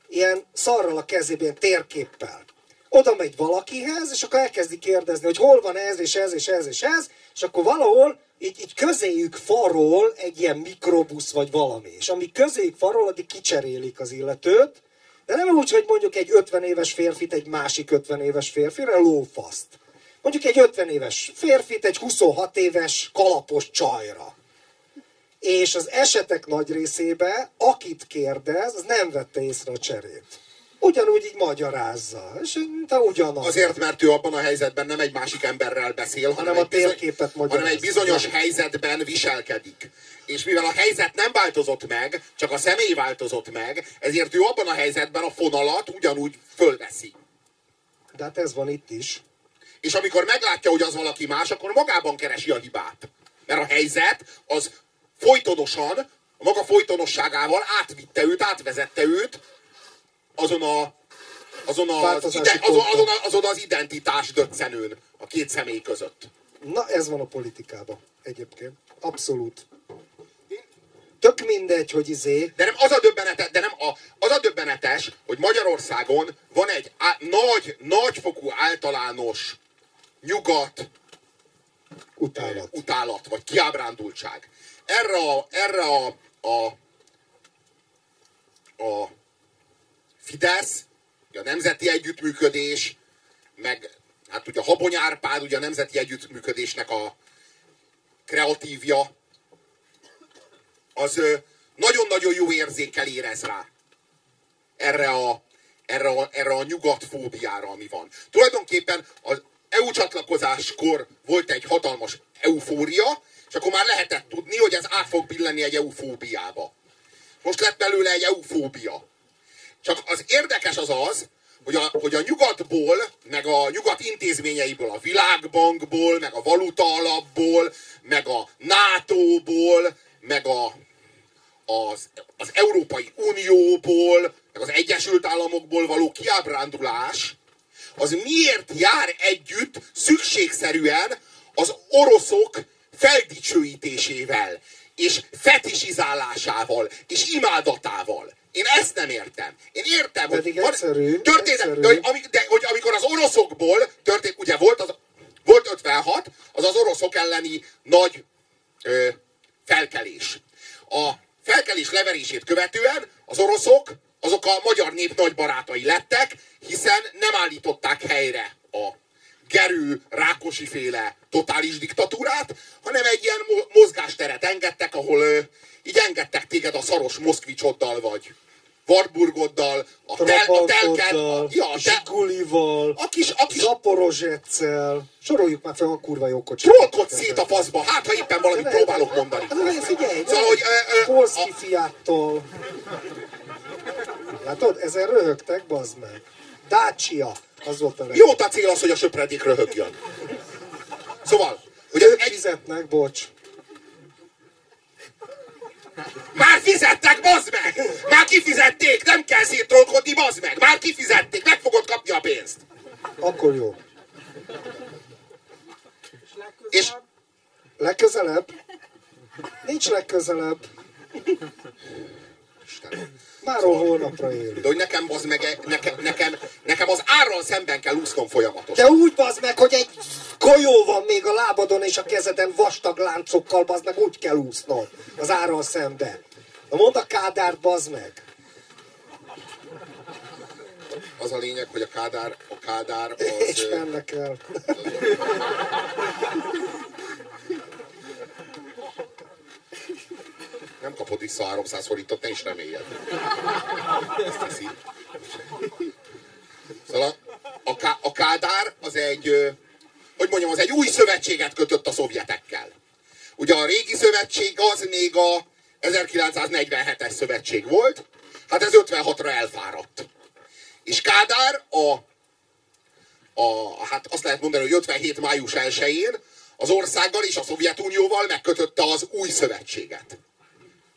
ilyen szarral a kezében, térképpel. Oda megy valakihez, és akkor elkezdi kérdezni, hogy hol van ez, és ez, és ez, és ez, és akkor valahol így, így közéjük farol egy ilyen mikrobusz vagy valami. És amíg közéjük farol, addig kicserélik az illetőt, de nem úgy, hogy mondjuk egy 50 éves férfit egy másik 50 éves férfire lófaszt. Mondjuk egy 50 éves férfit egy 26 éves kalapos csajra. És az esetek nagy részében, akit kérdez, az nem vette észre a cserét ugyanúgy így magyarázza. És te ugyanaz. Azért, mert ő abban a helyzetben nem egy másik emberrel beszél, hanem, hanem, a térképet bizony, hanem egy bizonyos helyzetben viselkedik. És mivel a helyzet nem változott meg, csak a személy változott meg, ezért ő abban a helyzetben a fonalat ugyanúgy fölveszi. De hát ez van itt is. És amikor meglátja, hogy az valaki más, akkor magában keresi a hibát. Mert a helyzet az folytonosan, a maga folytonosságával átvitte őt, átvezette őt azon a azon, az, ide, azon, azon, azon az identitás döccenőn a két személy között. Na ez van a politikában egyébként. Abszolút. Tök mindegy, hogy izé... De nem az a döbbenetes, de nem a, az a döbbenetes, hogy Magyarországon van egy á, nagy, nagyfokú általános nyugat utálat. utálat, vagy kiábrándultság. Erre a, erre a, a, a Fidesz, a Nemzeti Együttműködés, meg hát ugye Habony Árpád, ugye a Nemzeti Együttműködésnek a kreatívja, az nagyon-nagyon jó érzékel érez rá erre a, erre a, erre a nyugatfóbiára, ami van. Tulajdonképpen az EU csatlakozáskor volt egy hatalmas eufória, és akkor már lehetett tudni, hogy ez át fog billenni egy eufóbiába. Most lett belőle egy eufóbia. Csak az érdekes az az, hogy a, hogy a nyugatból, meg a nyugat intézményeiből, a világbankból, meg a valuta alapból, meg a NATO-ból, meg a, az, az Európai Unióból, meg az Egyesült Államokból való kiábrándulás, az miért jár együtt szükségszerűen az oroszok feldicsőítésével, és fetisizálásával, és imádatával. Én ezt nem értem. Én értem, Pedig hogy egyszerű, történet, egyszerű. De, hogy, de, hogy amikor az oroszokból történt, ugye volt, az, volt 56, az az oroszok elleni nagy ö, felkelés. A felkelés leverését követően az oroszok azok a magyar nép nagy barátai lettek, hiszen nem állították helyre a Gerő, Rákosi féle totális diktatúrát, hanem egy ilyen mozgásteret engedtek, ahol így engedtek téged a szaros Moszkvicsoddal vagy Warburgoddal, a, tel, a telket, a, ja, a Zsigulival, a kis, a kis Zaporozsetszel, soroljuk már fel a kurva jó kocsit. Trollkodsz szét a faszba, hát ha éppen valamit próbálok mondani. Hát, figyelj, szóval, hogy, Polszki a... fiáttól. Látod, ezen röhögtek, bazd meg. Dacia, az volt a Jó a cél az, hogy a söpredék röhögjön. Szóval, hogy ők egy... fizetnek, bocs. Már fizettek, bazd meg! Már kifizették, nem kell szétrolkodni, bazd meg! Már kifizették, meg fogod kapni a pénzt! Akkor jó. És legközelebb? Nincs legközelebb. Istenem. Már szóval, holnapra élünk. De hogy nekem, bazd meg, nekem, nekem, nekem az árral szemben kell úsznom folyamatosan. De úgy bazd meg, hogy egy golyó van még a lábadon és a kezeden vastag láncokkal, bazd meg, úgy kell úsznod az árral szembe. Na mondd a kádárt, bazd meg. Az a lényeg, hogy a kádár, a kádár az... És mennek el. Nem kapod vissza 300 forintot, ne is reméljed. Ezt teszi. Szóval a, a, a Kádár az egy, hogy mondjam, az egy új szövetséget kötött a szovjetekkel. Ugye a régi szövetség az még a 1947-es szövetség volt, hát ez 56-ra elfáradt. És Kádár a, a, hát azt lehet mondani, hogy 57. május 1-én az országgal és a Szovjetunióval megkötötte az új szövetséget.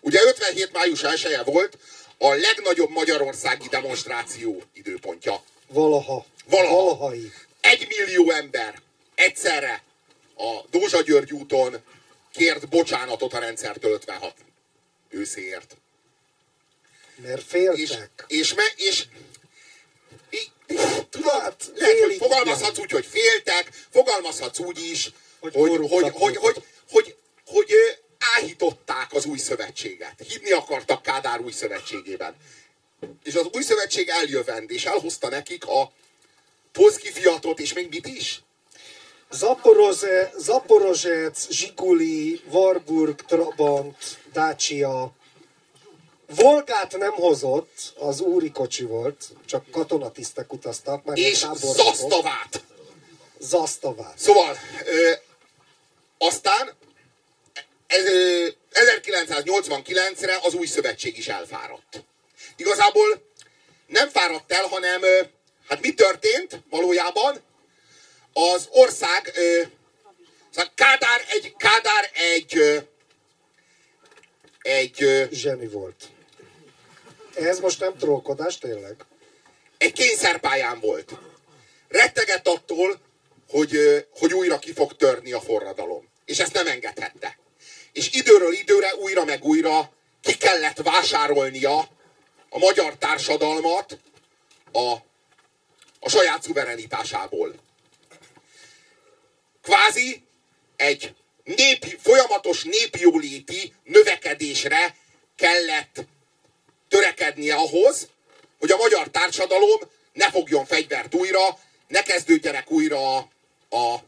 Ugye 57. május 1 -e volt a legnagyobb magyarországi demonstráció időpontja. Valaha. Valaha. Valahai. Egy millió ember egyszerre a Dózsa György úton kért bocsánatot a rendszertől 56 őszéért. Mert féltek. És, és, me, és, és tudod, hát, lehet, hogy fogalmazhatsz úgy, hogy féltek, fogalmazhatsz úgy is, hogy, hogy, hogy, hogy, hogy, hogy, hogy, hogy áhították az új szövetséget. Hidni akartak Kádár új szövetségében. És az új szövetség eljövend, és elhozta nekik a Polszki fiatot, és még mit is? Zaporoze, Zaporozsec, Zsiguli, Warburg, Trabant, Dacia. Volgát nem hozott, az úri kocsi volt, csak katonatisztek utaztak. Már és Zasztavát. Zasztavát. Szóval, ö, aztán 1989-re az új szövetség is elfáradt. Igazából nem fáradt el, hanem hát mi történt valójában? Az ország, szóval Kádár egy, Kádár egy, egy... Zseni volt. Ez most nem trókodás, tényleg? Egy kényszerpályán volt. Rettegett attól, hogy, hogy újra ki fog törni a forradalom. És ezt nem engedhette és időről időre újra meg újra ki kellett vásárolnia a magyar társadalmat a, a saját szuverenitásából. Kvázi egy népi, folyamatos népjóléti növekedésre kellett törekednie ahhoz, hogy a magyar társadalom ne fogjon fegyvert újra, ne kezdődjenek újra a, a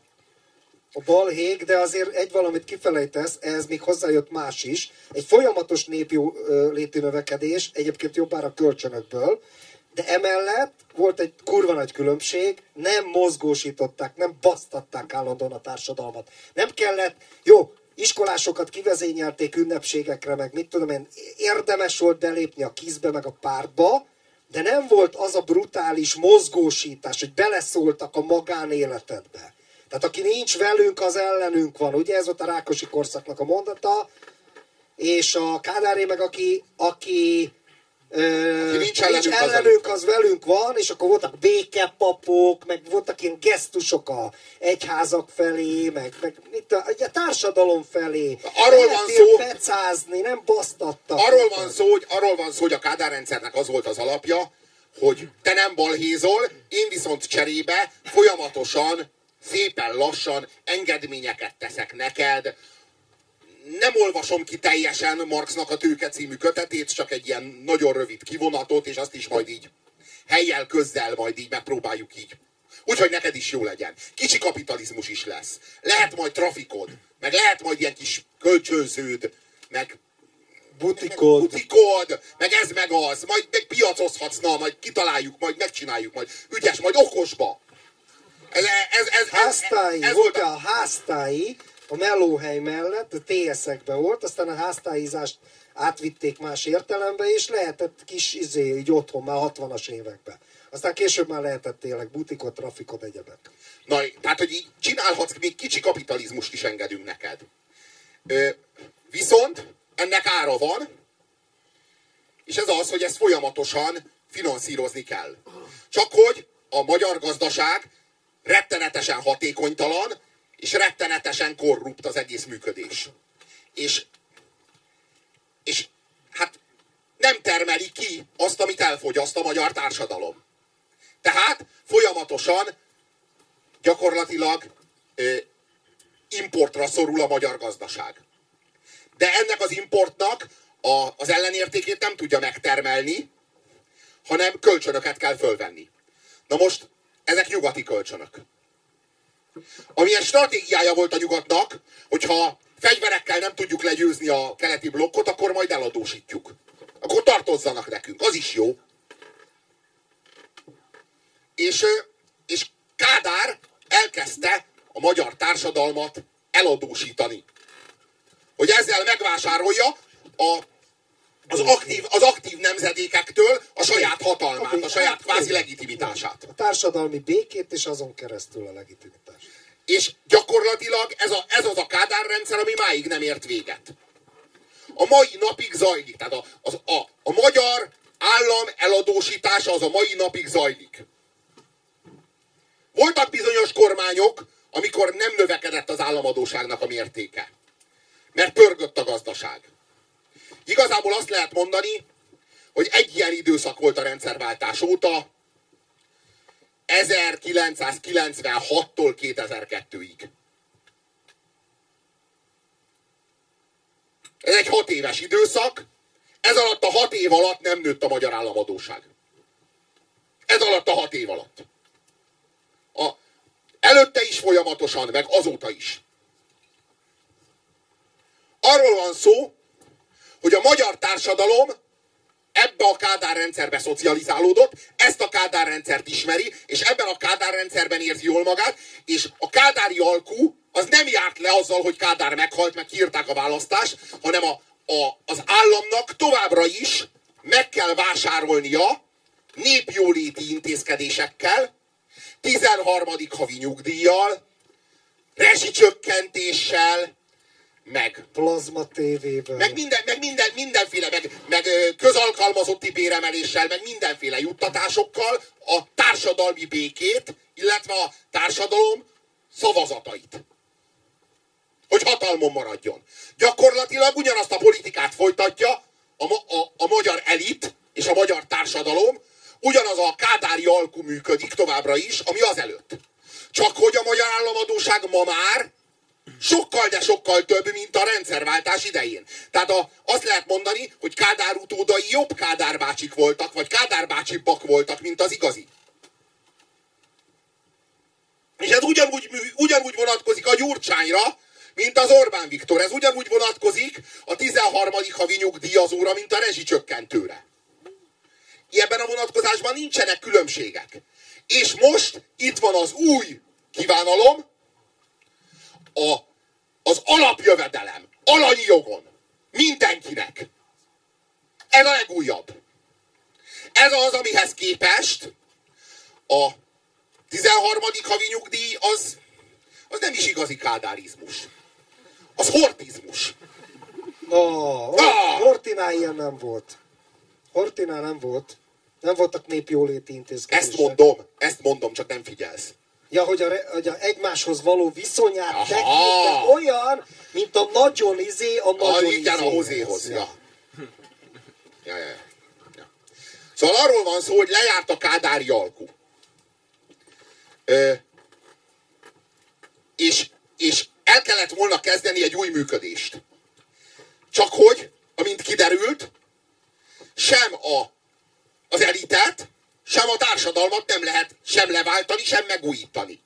a balhég, de azért egy valamit kifelejtesz, ez még hozzájött más is. Egy folyamatos népjó léti növekedés, egyébként jobbára kölcsönökből, de emellett volt egy kurva nagy különbség, nem mozgósították, nem basztatták állandóan a társadalmat. Nem kellett, jó, iskolásokat kivezényelték ünnepségekre, meg mit tudom én, érdemes volt belépni a kizbe, meg a pártba, de nem volt az a brutális mozgósítás, hogy beleszóltak a magánéletedbe. Tehát aki nincs velünk, az ellenünk van. Ugye ez volt a Rákosi korszaknak a mondata. És a Kádáré meg aki, aki Ö, nincs ellenünk, nincs ellenünk az, az velünk van, és akkor voltak békepapok, meg voltak ilyen gesztusok a egyházak felé, meg, meg itt a, a társadalom felé. Arról van szó, pecázni, nem basztattak. Arról van, szó, hogy, arról van szó, hogy a Kádár rendszernek az volt az alapja, hogy te nem balhézol, én viszont cserébe folyamatosan szépen lassan engedményeket teszek neked, nem olvasom ki teljesen Marxnak a Tőke című kötetét, csak egy ilyen nagyon rövid kivonatot, és azt is majd így helyjel, közzel majd így megpróbáljuk így. Úgyhogy neked is jó legyen. Kicsi kapitalizmus is lesz. Lehet majd trafikod, meg lehet majd ilyen kis kölcsönződ, meg butikod. Meg butikod, meg ez meg az, majd meg piacozhatsz, na, majd kitaláljuk, majd megcsináljuk, majd ügyes, majd okosba. Ez, ez, ez, háztái, ez, ez volt a háztái, a melóhely mellett, a TS-ekbe volt, aztán a háztáizást átvitték más értelembe, és lehetett kis izé, így otthon már 60-as években. Aztán később már lehetett tényleg butikot, trafikot, egyebek. Na, tehát, hogy így csinálhatsz, még kicsi kapitalizmust is engedünk neked. Ö, viszont ennek ára van, és ez az, hogy ezt folyamatosan finanszírozni kell. Csak hogy a magyar gazdaság rettenetesen hatékonytalan, és rettenetesen korrupt az egész működés. És, és hát nem termeli ki azt, amit elfogyaszt a magyar társadalom. Tehát folyamatosan gyakorlatilag ö, importra szorul a magyar gazdaság. De ennek az importnak a, az ellenértékét nem tudja megtermelni, hanem kölcsönöket kell fölvenni. Na most, ezek nyugati kölcsönök. Amilyen stratégiája volt a nyugatnak, hogyha fegyverekkel nem tudjuk legyőzni a keleti blokkot, akkor majd eladósítjuk. Akkor tartozzanak nekünk, az is jó. És, és Kádár elkezdte a magyar társadalmat eladósítani. Hogy ezzel megvásárolja a, az, aktív, az aktív nemzedékektől a saját hatalmát, a saját kvázi legitimitását. A társadalmi békét, és azon keresztül a legitimitást. És gyakorlatilag ez, a, ez az a kádárrendszer, ami máig nem ért véget. A mai napig zajlik. Tehát a, az, a, a magyar állam eladósítása az a mai napig zajlik. Voltak bizonyos kormányok, amikor nem növekedett az államadóságnak a mértéke. Mert pörgött a gazdaság. Igazából azt lehet mondani, hogy egy ilyen időszak volt a rendszerváltás óta, 1996-tól 2002-ig. Ez egy hat éves időszak, ez alatt a hat év alatt nem nőtt a magyar államadóság. Ez alatt a hat év alatt. A, előtte is folyamatosan, meg azóta is. Arról van szó, hogy a magyar társadalom ebbe a Kádár rendszerbe szocializálódott, ezt a Kádár rendszert ismeri, és ebben a Kádár rendszerben érzi jól magát, és a Kádári alkú az nem járt le azzal, hogy Kádár meghalt, meg kiírták a választást, hanem a, a, az államnak továbbra is meg kell vásárolnia népjóléti intézkedésekkel, 13. havi nyugdíjjal, rezsicsökkentéssel, meg plazma tévével, meg, minden, meg minden, mindenféle, meg, meg közalkalmazotti béremeléssel, meg mindenféle juttatásokkal a társadalmi békét, illetve a társadalom szavazatait. Hogy hatalmon maradjon. Gyakorlatilag ugyanazt a politikát folytatja a, a, a magyar elit és a magyar társadalom, ugyanaz a kádári alkú működik továbbra is, ami az előtt. Csak hogy a magyar államadóság ma már Sokkal, de sokkal több, mint a rendszerváltás idején. Tehát a, azt lehet mondani, hogy Kádár utódai jobb Kádár bácsik voltak, vagy Kádár bácsibbak voltak, mint az igazi. És ez ugyanúgy, ugyanúgy vonatkozik a Gyurcsányra, mint az Orbán Viktor. Ez ugyanúgy vonatkozik a 13. havi nyugdíjazóra, mint a rezsicsökkentőre. Ebben a vonatkozásban nincsenek különbségek. És most itt van az új kívánalom, a, az alapjövedelem, alanyi jogon, mindenkinek. Ez a legújabb. Ez az, amihez képest a 13. havi nyugdíj az, az nem is igazi kádárizmus. Az hortizmus. Oh, ah! Hortinál ilyen nem volt. Hortinál nem volt. Nem voltak népjóléti intézkedések. Ezt mondom, ezt mondom, csak nem figyelsz. Ja, hogy a, hogy a egymáshoz való viszonyát tekintve olyan, mint a nagyon izé, a nagyon ah, igen, a hozéhoz. Ja. Ja, ja, ja. Szóval arról van szó, hogy lejárt a kádári alkú. Ö, és, és el kellett volna kezdeni egy új működést. Csak hogy, amint kiderült, sem a, az elitet, sem a társadalmat nem lehet sem leváltani, sem megújítani.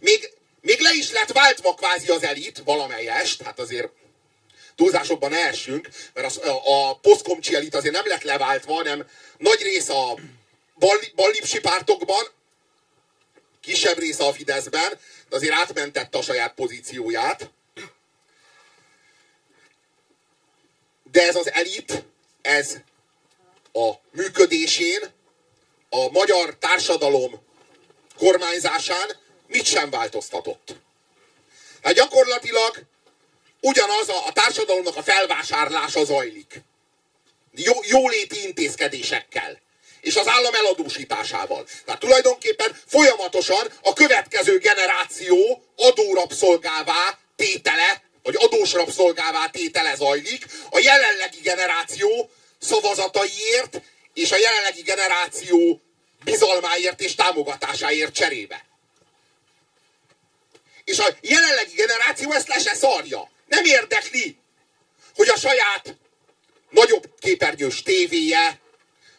Még, még le is lett váltva kvázi az elit valamelyest, hát azért túlzásokban ne mert a, a, a posztkomcsi elit azért nem lett leváltva, hanem nagy része a ballipsi pártokban, kisebb része a Fideszben, de azért átmentette a saját pozícióját. De ez az elit, ez a működésén, a magyar társadalom kormányzásán mit sem változtatott. Hát gyakorlatilag ugyanaz a, a társadalomnak a felvásárlása zajlik. Jó, jóléti intézkedésekkel. És az állam eladósításával. Tehát tulajdonképpen folyamatosan a következő generáció adórapszolgává tétele, vagy adós rabszolgává tétele zajlik. A jelenlegi generáció szavazataiért és a jelenlegi generáció bizalmáért és támogatásáért cserébe. És a jelenlegi generáció ezt le se szarja. Nem érdekli, hogy a saját nagyobb képernyős tévéje,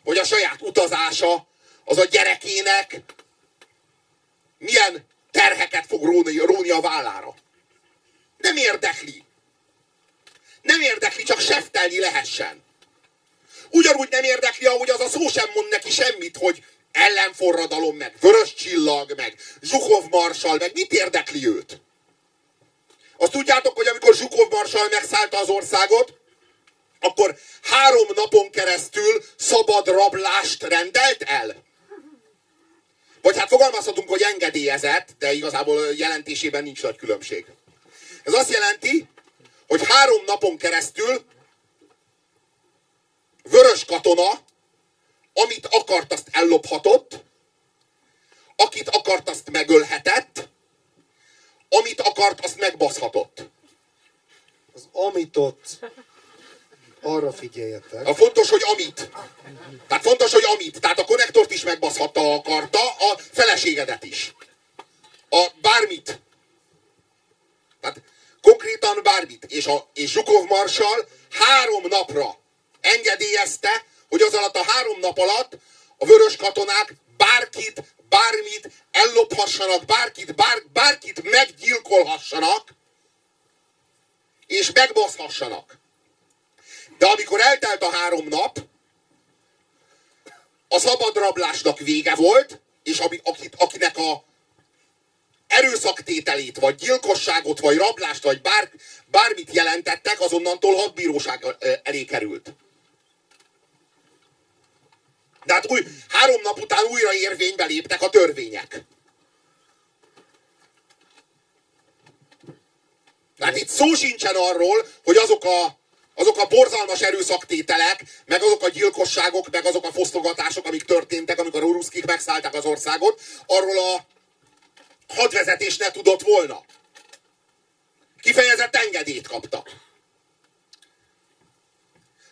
vagy a saját utazása az a gyerekének milyen terheket fog róni, róni a vállára. Nem érdekli. Nem érdekli, csak seftelni lehessen. Ugyanúgy nem érdekli, ahogy az a szó sem mond neki semmit, hogy ellenforradalom, meg vörös csillag, meg Zsukov marsal, meg mit érdekli őt? Azt tudjátok, hogy amikor Zsukov marsal megszállta az országot, akkor három napon keresztül szabad rablást rendelt el? Vagy hát fogalmazhatunk, hogy engedélyezett, de igazából jelentésében nincs nagy különbség. Ez azt jelenti, hogy három napon keresztül vörös katona, amit akart, azt ellophatott, akit akart, azt megölhetett, amit akart, azt megbaszhatott. Az amitot arra figyeljetek. A fontos, hogy amit. Tehát fontos, hogy amit. Tehát a konnektort is megbaszhatta, akarta, a feleségedet is. A bármit. Tehát konkrétan bármit. És, a, és Zsukov Marsal három napra engedélyezte, hogy az alatt a három nap alatt a vörös katonák bárkit, bármit ellophassanak, bárkit, bár, bárkit meggyilkolhassanak, és megbaszhassanak. De amikor eltelt a három nap, a szabadrablásnak vége volt, és ami, akit, akinek a erőszaktételét, vagy gyilkosságot, vagy rablást, vagy bár, bármit jelentettek, azonnantól hadbíróság elé került. De hát új, három nap után újra érvénybe léptek a törvények. Tehát itt szó sincsen arról, hogy azok a, azok a borzalmas erőszaktételek, meg azok a gyilkosságok, meg azok a fosztogatások, amik történtek, amikor a ruszkik megszállták az országot, arról a hadvezetés ne tudott volna. Kifejezett engedélyt kaptak.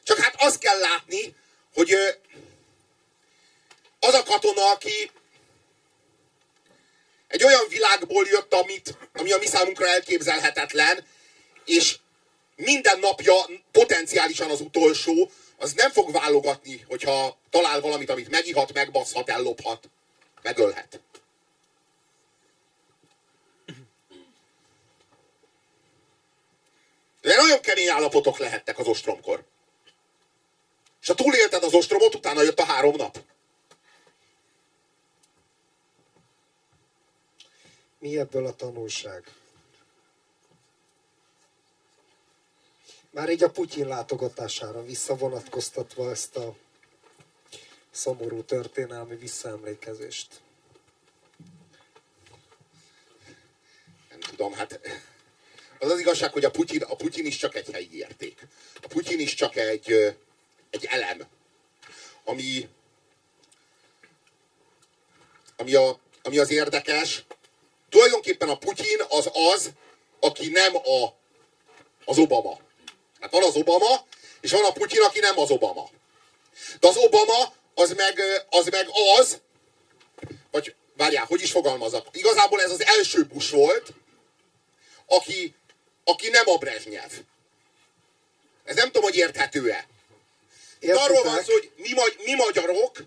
Csak hát azt kell látni, hogy az a katona, aki egy olyan világból jött, amit, ami a mi számunkra elképzelhetetlen, és minden napja potenciálisan az utolsó, az nem fog válogatni, hogyha talál valamit, amit megihat, megbaszhat, ellophat, megölhet. De nagyon kemény állapotok lehettek az ostromkor. És ha túlélted az ostromot, utána jött a három nap. Mi ebből a tanulság? Már így a Putyin látogatására visszavonatkoztatva ezt a szomorú történelmi visszaemlékezést. Nem tudom, hát az az igazság, hogy a Putyin, a Putyin is csak egy helyi érték. A Putyin is csak egy, egy elem, ami, ami, a, ami az érdekes, Tulajdonképpen a Putyin az az, aki nem a, az Obama. Hát van az Obama, és van a Putyin, aki nem az Obama. De az Obama az meg az, meg az vagy várjál, hogy is fogalmazok. Igazából ez az első Bush volt, aki, aki nem a Brezsnyev. Ez nem tudom, hogy érthető-e. Arról van szó, hogy mi, magy- mi magyarok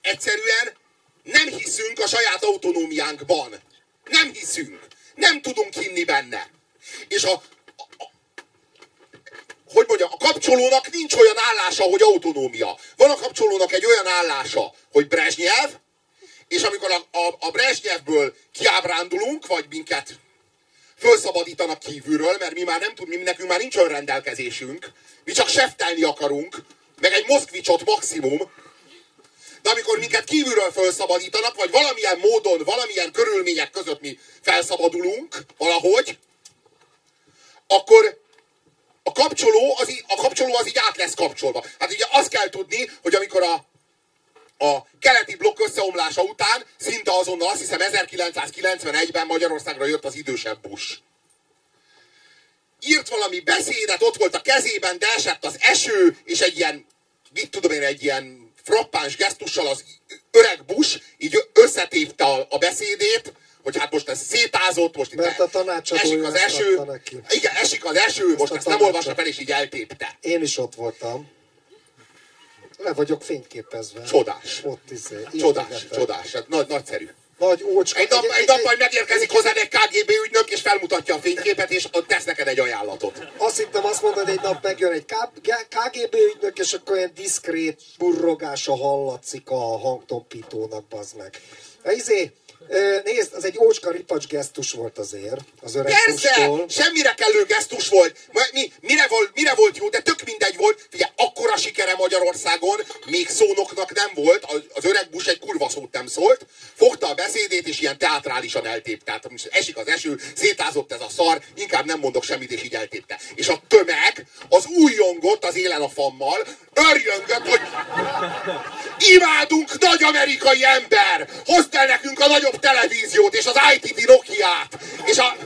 egyszerűen nem hiszünk a saját autonómiánkban. Nem hiszünk. Nem tudunk hinni benne. És a, a, a hogy mondjam, a kapcsolónak nincs olyan állása, hogy autonómia. Van a kapcsolónak egy olyan állása, hogy Brezsnyev, és amikor a, a, a Brezsnyevből kiábrándulunk, vagy minket felszabadítanak kívülről, mert mi már nem tudunk, mi nekünk már nincs olyan rendelkezésünk, mi csak seftelni akarunk, meg egy moszkvicsot maximum, de amikor minket kívülről felszabadítanak, vagy valamilyen módon, valamilyen körülmények között mi felszabadulunk valahogy, akkor a kapcsoló, az, így- a kapcsoló az így át lesz kapcsolva. Hát ugye azt kell tudni, hogy amikor a, a keleti blokk összeomlása után, szinte azonnal, azt hiszem 1991-ben Magyarországra jött az idősebb Bush. Írt valami beszédet, ott volt a kezében, de esett az eső, és egy ilyen, mit tudom én, egy ilyen frappáns gesztussal az öreg Bush így összetépte a, a beszédét, hogy hát most ez szétázott, most itt Mert a esik az ezt eső, neki. igen, esik az eső, most a ezt nem olvassa fel, és így eltépte. Én is ott voltam. Le vagyok fényképezve. Csodás. Ott izé. Csodás, csodás, hát nagy, nagyszerű. Nagy ócska. Egy nap, egy nap majd megérkezik hozzád egy KGB ügynök, és felmutatja a fényképet, és ott tesz neked egy ajánlatot. Azt hittem azt mondod, egy nap megjön egy KGB ügynök, és akkor olyan diszkrét burrogása hallatszik a hangtompítónak, bazd meg. Na, izé, nézd, az egy ócska ripacs gesztus volt azért, az öreg Persze! Bush-tól. Semmire kellő gesztus volt. Mi, mire, volt, mire volt jó, de tök mindegy volt. Figyelj, akkora sikere Magyarországon, még szónoknak nem volt, az- öreg Bush egy kurva szót nem szólt, fogta a beszédét, és ilyen teátrálisan eltépte. Tehát esik az eső, szétázott ez a szar, inkább nem mondok semmit, és így eltépte. És a tömeg az újjongott az élen a fammal, örjöngött, hogy imádunk nagy amerikai ember! Hozd el nekünk a nagyobb televíziót, és az ITT Nokia-t, és a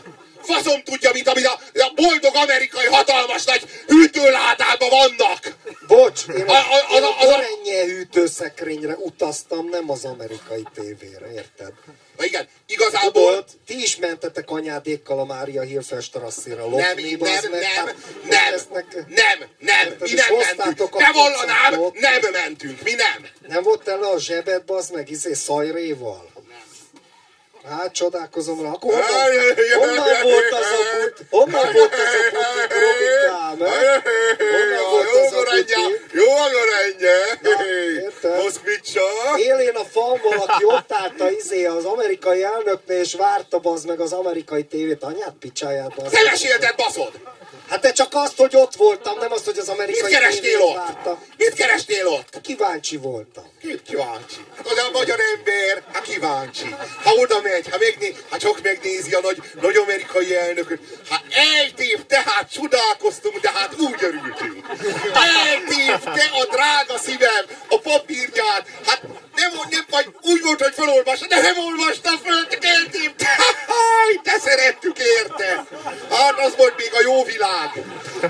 faszom tudja, mint amit a, a boldog amerikai hatalmas nagy hűtőládában vannak. Bocs, én A- a- a, a a- a- hűtőszekrényre utaztam, nem az amerikai tévére, érted? Na igen, igazából Tudod, ti is mentetek anyádékkal a Mária Hilfest rasszira nem, lopni, nem, bazd nem, meg, nem, hát nem, lesznek- nem, nem, Érted, mi nem mentünk. Te vallanám, nem mentünk, mi nem. Nem volt el a zsebed, bazd meg, izé szajréval? Hát csodálkozom rá. Akkor honnan, honnan volt az a but? Honnan volt az a butik, Robikám? eh? Honnan volt az a butik? jó a érted? Moszkvicsa. Élén a fan valaki ott állt a izé az amerikai elnöknél, és várta bazd meg az amerikai tévét. Anyát picsáját bazd Te meg. mesélted, baszod. Hát de csak azt, hogy ott voltam, nem azt, hogy az Mit amerikai kerestél tévét ott? vártam. Mit kerestél ott? Kíváncsi voltam. Ki kíváncsi? Hát az a magyar ember, hát kíváncsi. Ha oda megy, ha megné, ha csak megnézi a nagy, nagy amerikai elnököt, hát eltépte, hát csodálkoztunk, de hát úgy örültünk. Eltépte a drága szívem, a papírját, hát nem, nem vagy úgy volt, hogy felolvasta, de nem olvasta föl, csak eltépte. Háj, te szerettük érte. Hát az volt még a jó világ.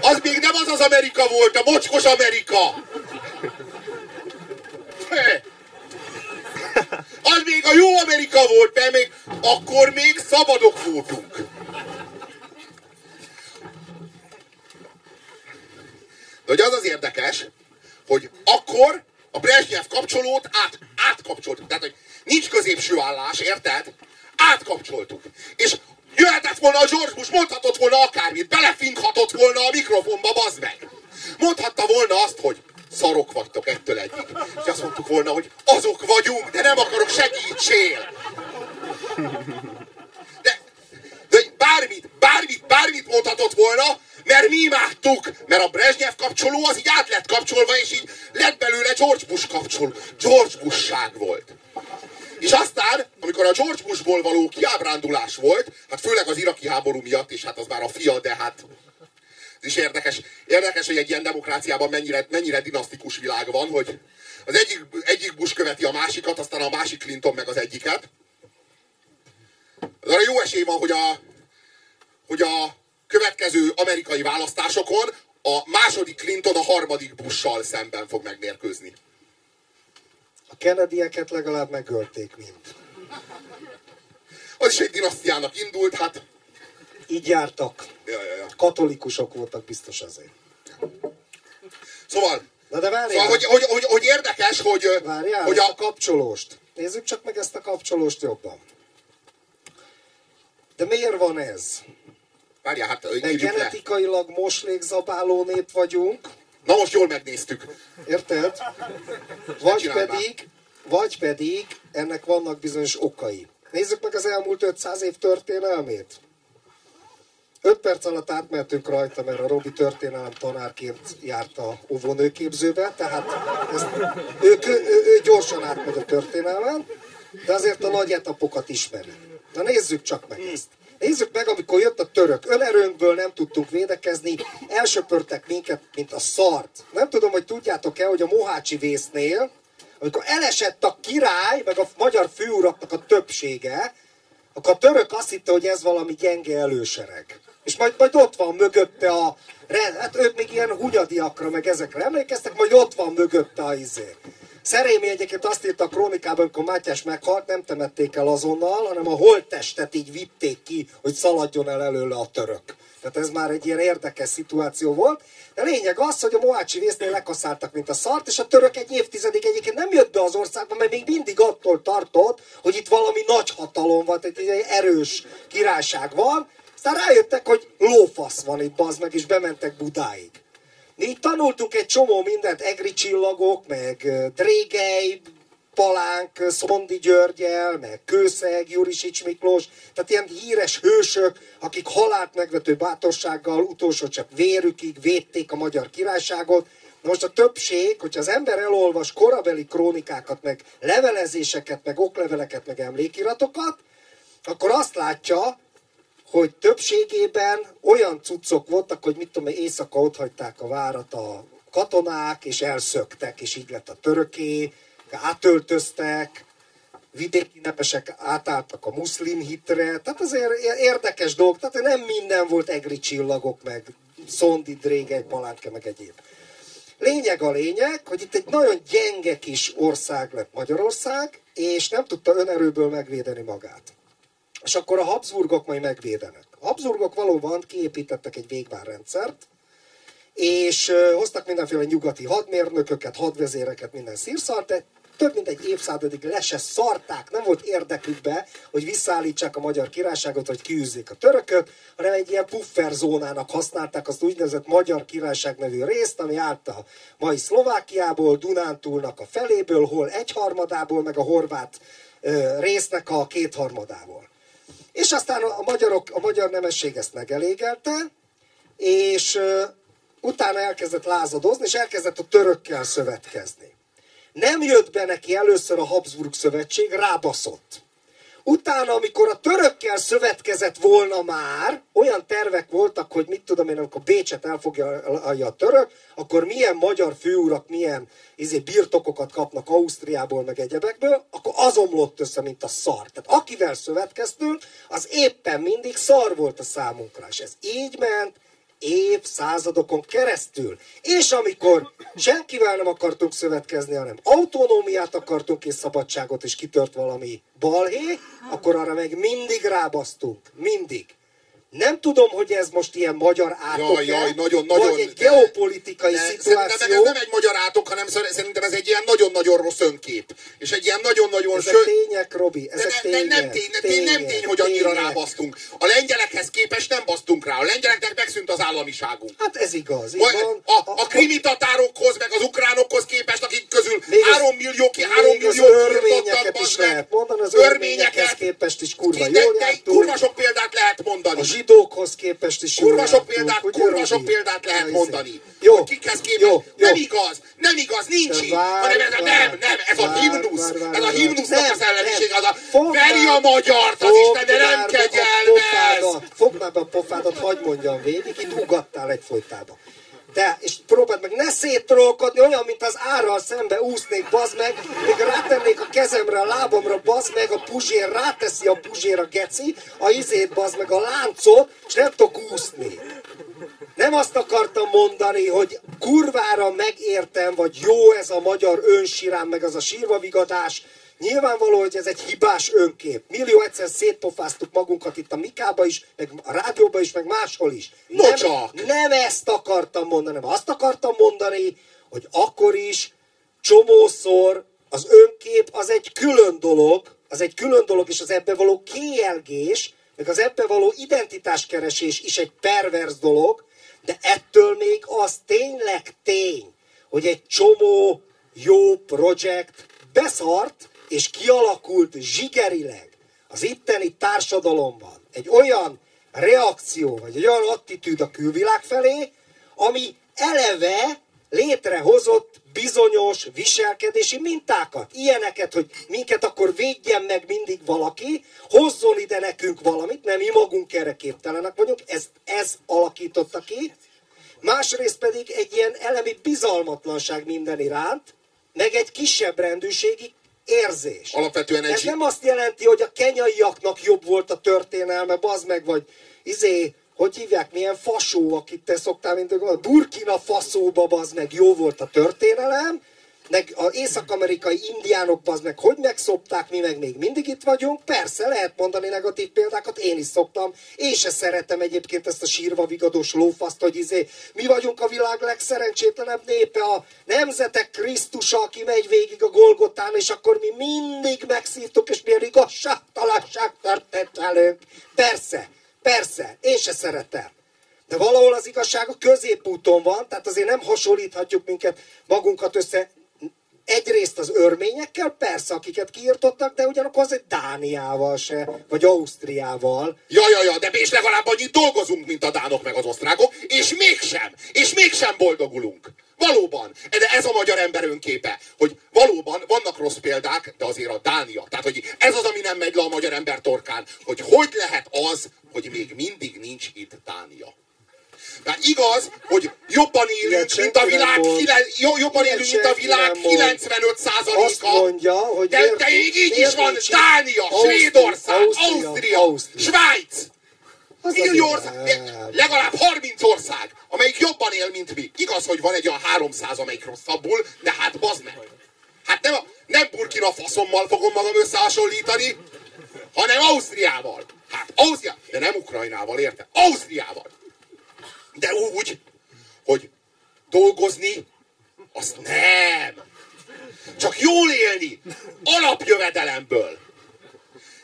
Az még nem az az Amerika volt, a mocskos Amerika. He. Az még a jó Amerika volt, mert még akkor még szabadok voltunk. De hogy az az érdekes, hogy akkor a Brezsnyev kapcsolót át, átkapcsoltuk. Tehát, hogy nincs középső állás, érted? Átkapcsoltuk. És jöhetett volna a George Bush, mondhatott volna akármit, belefinkhatott volna a mikrofonba, bazd meg. Mondhatta volna azt, hogy szarok vagytok ettől egyik. És azt mondtuk volna, hogy azok vagyunk, de nem akarok segítsél. De, de bármit, bármit, bármit mondhatott volna, mert mi imádtuk, mert a Brezsnyev kapcsoló az így át lett kapcsolva, és így lett belőle George Bush kapcsoló. George Bush-ság volt. És aztán, amikor a George Bushból való kiábrándulás volt, hát főleg az iraki háború miatt, és hát az már a fia, de hát ez is érdekes, érdekes, hogy egy ilyen demokráciában mennyire, mennyire dinasztikus világ van, hogy az egyik, egyik Bush követi a másikat, aztán a másik Clinton meg az egyiket. Az arra jó esély van, hogy a, hogy a következő amerikai választásokon a második Clinton a harmadik Bush-sal szemben fog megmérkőzni. A Kennedyeket legalább megölték mind. Az is egy dinasztiának indult, hát... Így jártak. Ja, ja, ja. Katolikusok voltak biztos azért. Szóval, Na de várjál. szóval hogy, hogy, hogy, hogy érdekes, hogy, Várjál, hogy a, a kapcsolóst. Nézzük csak meg ezt a kapcsolóst jobban. De miért van ez? Várjál, hát Mert genetikailag moslékzabáló nép vagyunk, Na most jól megnéztük. érted? Vagy pedig, vagy pedig ennek vannak bizonyos okai. Nézzük meg az elmúlt 500 év történelmét. 5 perc alatt átmentünk rajta, mert a Robi történelem tanárként járt a óvónőképzőbe, tehát ezt, ő, ő, ő, gyorsan átmegy a történelmen, de azért a nagy etapokat ismeri. Na nézzük csak meg ezt. Nézzük meg, amikor jött a török. Önerőnkből nem tudtunk védekezni, elsöpörtek minket, mint a szart. Nem tudom, hogy tudjátok-e, hogy a Mohácsi vésznél, amikor elesett a király, meg a magyar főuraknak a többsége, akkor a török azt hitte, hogy ez valami gyenge elősereg. És majd, majd ott van mögötte a... Hát ők még ilyen hunyadiakra, meg ezekre emlékeztek, majd ott van mögötte a izé. Szerémi egyébként azt írta a krónikában, amikor Mátyás meghalt, nem temették el azonnal, hanem a holttestet így vitték ki, hogy szaladjon el előle a török. Tehát ez már egy ilyen érdekes szituáció volt. De lényeg az, hogy a Mohácsi vésznél lekaszáltak, mint a szart, és a török egy évtizedig egyébként nem jött be az országba, mert még mindig attól tartott, hogy itt valami nagy hatalom van, tehát egy erős királyság van. Aztán rájöttek, hogy lófasz van itt, bazd meg, és bementek Budáig. Itt tanultunk egy csomó mindent, egri csillagok, meg ö, drégely, Palánk, Szondi Györgyel, meg Kőszeg, Jurisics Miklós, tehát ilyen híres hősök, akik halált megvető bátorsággal utolsó csak vérükig védték a magyar királyságot. Na most a többség, hogyha az ember elolvas korabeli krónikákat, meg levelezéseket, meg okleveleket, meg emlékiratokat, akkor azt látja, hogy többségében olyan cuccok voltak, hogy mit tudom, éjszaka ott hagyták a várat a katonák, és elszöktek, és így lett a töröké, átöltöztek, vidéki nepesek átálltak a muszlim hitre, tehát azért érdekes dolgok, tehát nem minden volt egri csillagok, meg szondi, drégely, palánke, meg egyéb. Lényeg a lényeg, hogy itt egy nagyon gyenge kis ország lett Magyarország, és nem tudta önerőből megvédeni magát. És akkor a Habsburgok majd megvédenek. A Habsburgok valóban kiépítettek egy végvárrendszert, és hoztak mindenféle nyugati hadmérnököket, hadvezéreket, minden szírszart, de több mint egy évszázadig le se szarták, nem volt érdekükbe, hogy visszaállítsák a magyar királyságot, vagy kiűzzék a törököt, hanem egy ilyen pufferzónának használták azt úgynevezett Magyar Királyság nevű részt, ami állt a mai Szlovákiából, Dunántúlnak a feléből, hol egyharmadából, meg a horvát résznek a kétharmadából. És aztán a magyarok, a magyar nemesség ezt megelégelte, és ö, utána elkezdett lázadozni, és elkezdett a törökkel szövetkezni. Nem jött be neki először a Habsburg szövetség, rábaszott. Utána, amikor a törökkel szövetkezett volna már, olyan tervek voltak, hogy mit tudom én, amikor Bécset elfogja a török, akkor milyen magyar főurak, milyen izé, birtokokat kapnak Ausztriából, meg egyebekből, akkor az omlott össze, mint a szar. Tehát akivel szövetkeztünk, az éppen mindig szar volt a számunkra. És ez így ment, évszázadokon keresztül. És amikor senkivel nem akartunk szövetkezni, hanem autonómiát akartunk és szabadságot, és kitört valami balhé, akkor arra meg mindig rábasztunk. Mindig. Nem tudom, hogy ez most ilyen magyar átok Jaj, jaj, nagyon, nagyon. vagy egy geopolitikai De szituáció. Szerintem ez nem egy magyar átok, hanem szer- szerintem ez egy ilyen nagyon-nagyon rossz önkép. És egy ilyen nagyon-nagyon Ezek ső... tények, Robi, De ezek ne, tények. ne, nem, tény, tény, nem tény, hogy annyira tények. rábasztunk. A lengyelekhez képest nem basztunk rá. A lengyeleknek megszűnt az államiságunk. Hát ez igaz, így A, van. a, a krimi tatárokhoz, meg az ukránokhoz képest, akik közül Még az- 3 millió, ki, 3 még az millió örményeket is lehet mondani, az örményekhez képest is kurva de, jól de jártunk. kurva sok példát lehet mondani. Zsidókhoz képest is Kurva sok példát, kurva sok példát lehet mondani. izé. Jó, Hogy kikhez képest. jó, jó. Nem igaz, nem igaz, nincs így. hanem ez a, nem, nem, ez a himnusz. ez a himnusznak Nem, a szellemiség, nem. az a veri a magyart, az Isten, de nem kegyelmez. Fogd már be a pofádat, hagyd mondjam végig, itt ugattál egyfolytában. De, és próbáld meg, ne széttrolkodni, olyan, mint az árral szembe úsznék, bazd meg, még rátennék a kezemre, a lábamra, bazd meg, a puzsér, ráteszi a puzsér a geci, a izét, bazd meg, a láncot, és nem tudok úszni. Nem azt akartam mondani, hogy kurvára megértem, vagy jó ez a magyar önsirám, meg az a sírva vigadás. Nyilvánvaló, hogy ez egy hibás önkép. Millió egyszer szétpofáztuk magunkat itt a Mikába is, meg a rádióba is, meg máshol is. No nem, csak! nem ezt akartam mondani, nem azt akartam mondani, hogy hogy akkor is csomószor az önkép az egy külön dolog, az egy külön dolog, és az ebbe való kielgés, meg az ebbe való identitáskeresés is egy pervers dolog, de ettől még az tényleg tény, hogy egy csomó jó projekt beszart, és kialakult zsigerileg az itteni társadalomban egy olyan reakció, vagy egy olyan attitűd a külvilág felé, ami eleve létrehozott bizonyos viselkedési mintákat. Ilyeneket, hogy minket akkor védjen meg mindig valaki, hozzon ide nekünk valamit, nem mi magunk erre képtelenek vagyunk, ez, ez alakította ki. Másrészt pedig egy ilyen elemi bizalmatlanság minden iránt, meg egy kisebb rendűségi érzés. Alapvetően egy... Ez nem azt jelenti, hogy a kenyaiaknak jobb volt a történelme, bazd meg, vagy izé, hogy hívják, milyen fasó, akit te szoktál, mint a Burkina faszóba, bazd meg, jó volt a történelem, meg az észak-amerikai indiánok, az meg hogy megszopták, mi meg még mindig itt vagyunk. Persze, lehet mondani negatív példákat, én is szoptam. Én se szeretem egyébként ezt a sírva vigadós lófaszt, hogy izé, mi vagyunk a világ legszerencsétlenebb népe, a nemzetek Krisztusa, aki megy végig a Golgotán, és akkor mi mindig megszívtuk, és milyen igazságtalanság történt velünk. Persze, persze, én se szeretem. De valahol az igazság a középúton van, tehát azért nem hasonlíthatjuk minket, magunkat össze egyrészt az örményekkel, persze, akiket kiirtottak, de ugyanakkor azért Dániával se, vagy Ausztriával. Ja, ja, ja, de és legalább annyit dolgozunk, mint a dánok meg az osztrákok, és mégsem, és mégsem boldogulunk. Valóban. De ez a magyar ember önképe, hogy valóban vannak rossz példák, de azért a Dánia. Tehát, hogy ez az, ami nem megy le a magyar ember torkán, hogy hogy lehet az, hogy még mindig nincs itt Dánia. Hát igaz, hogy jobban élünk, mint a világ, jobban élünk, mint a világ 95%-a. Azt mondja, hogy de, de még így is van Dánia, Svédország, Ausztria, Ausztria, Svájc. ország, legalább 30 ország, amelyik jobban él, mint mi. Igaz, hogy van egy olyan 300, amelyik rosszabbul, de hát bazd meg. Hát nem, nem Burkina faszommal fogom magam összehasonlítani, hanem Ausztriával. Hát Ausztria, de nem Ukrajnával, érte? Ausztriával. De úgy, hogy dolgozni, azt nem. Csak jól élni. Alapjövedelemből.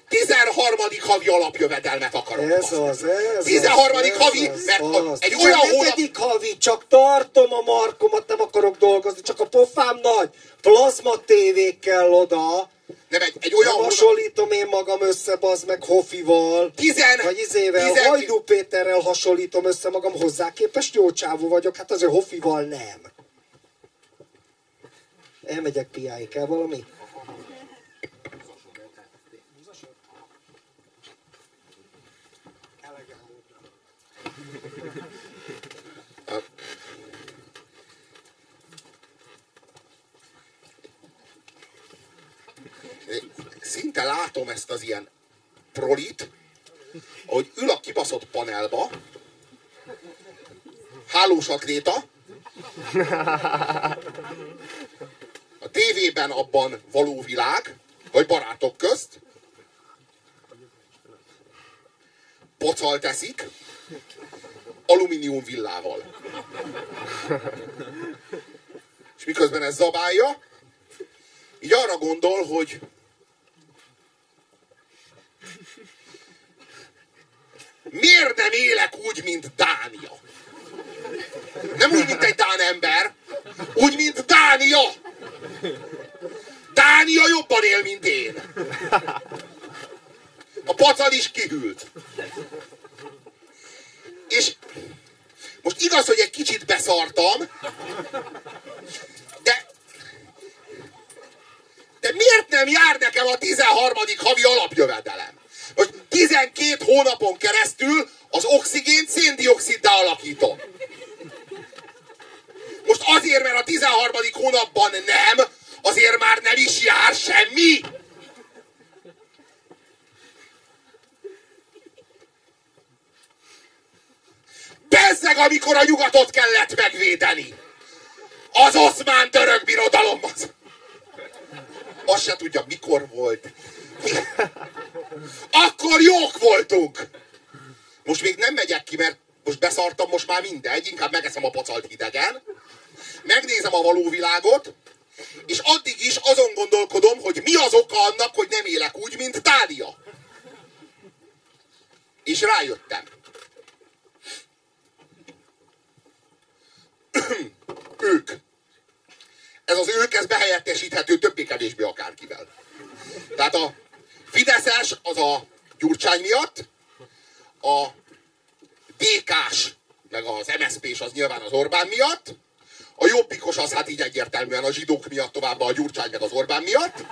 13. havi alapjövedelmet akarok. Ez az, ez 13. az, havi, az, mert az. egy olyan hónap... havi, csak tartom a markomat, nem akarok dolgozni, csak a pofám nagy. Plazma tévékkel oda, nem egy, egy olyan... Nem hasonlítom én magam össze, az meg Hofival. Tizen... Vagy izével, tizen... Hajdú Péterrel hasonlítom össze magam, hozzá képest jó csávó vagyok, hát azért Hofival nem. Elmegyek piáig, kell valami? Szinte látom ezt az ilyen prolit, hogy ül a kibaszott panelba, hálós atléta, a tévében abban való világ, vagy barátok közt, pocal teszik, alumínium villával. És miközben ez zabálja, így arra gondol, hogy miért nem élek úgy, mint Dánia? Nem úgy, mint egy Dán ember, úgy, mint Dánia. Dánia jobban él, mint én. A pacal is kihűlt. És most igaz, hogy egy kicsit beszartam, de de miért nem jár nekem a 13. havi alapjövedelem? Hogy 12 hónapon keresztül az oxigént széndioksziddá alakítom. Most azért, mert a 13. hónapban nem, azért már nem is jár semmi. Bezzeg, amikor a nyugatot kellett megvédeni. Az oszmán török birodalom az. Azt se tudja, mikor volt. Akkor jók voltunk! Most még nem megyek ki, mert most beszartam most már mindegy, inkább megeszem a pacalt hidegen. Megnézem a való világot, és addig is azon gondolkodom, hogy mi az oka annak, hogy nem élek úgy, mint Dália. És rájöttem. ők. Ez az ők, ez behelyettesíthető többé-kevésbé akárkivel. Tehát a Fideszes az a Gyurcsány miatt, a DK-s, meg az MSZP-s az nyilván az Orbán miatt, a jobbikos az hát így egyértelműen a zsidók miatt, továbbá a Gyurcsány meg az Orbán miatt.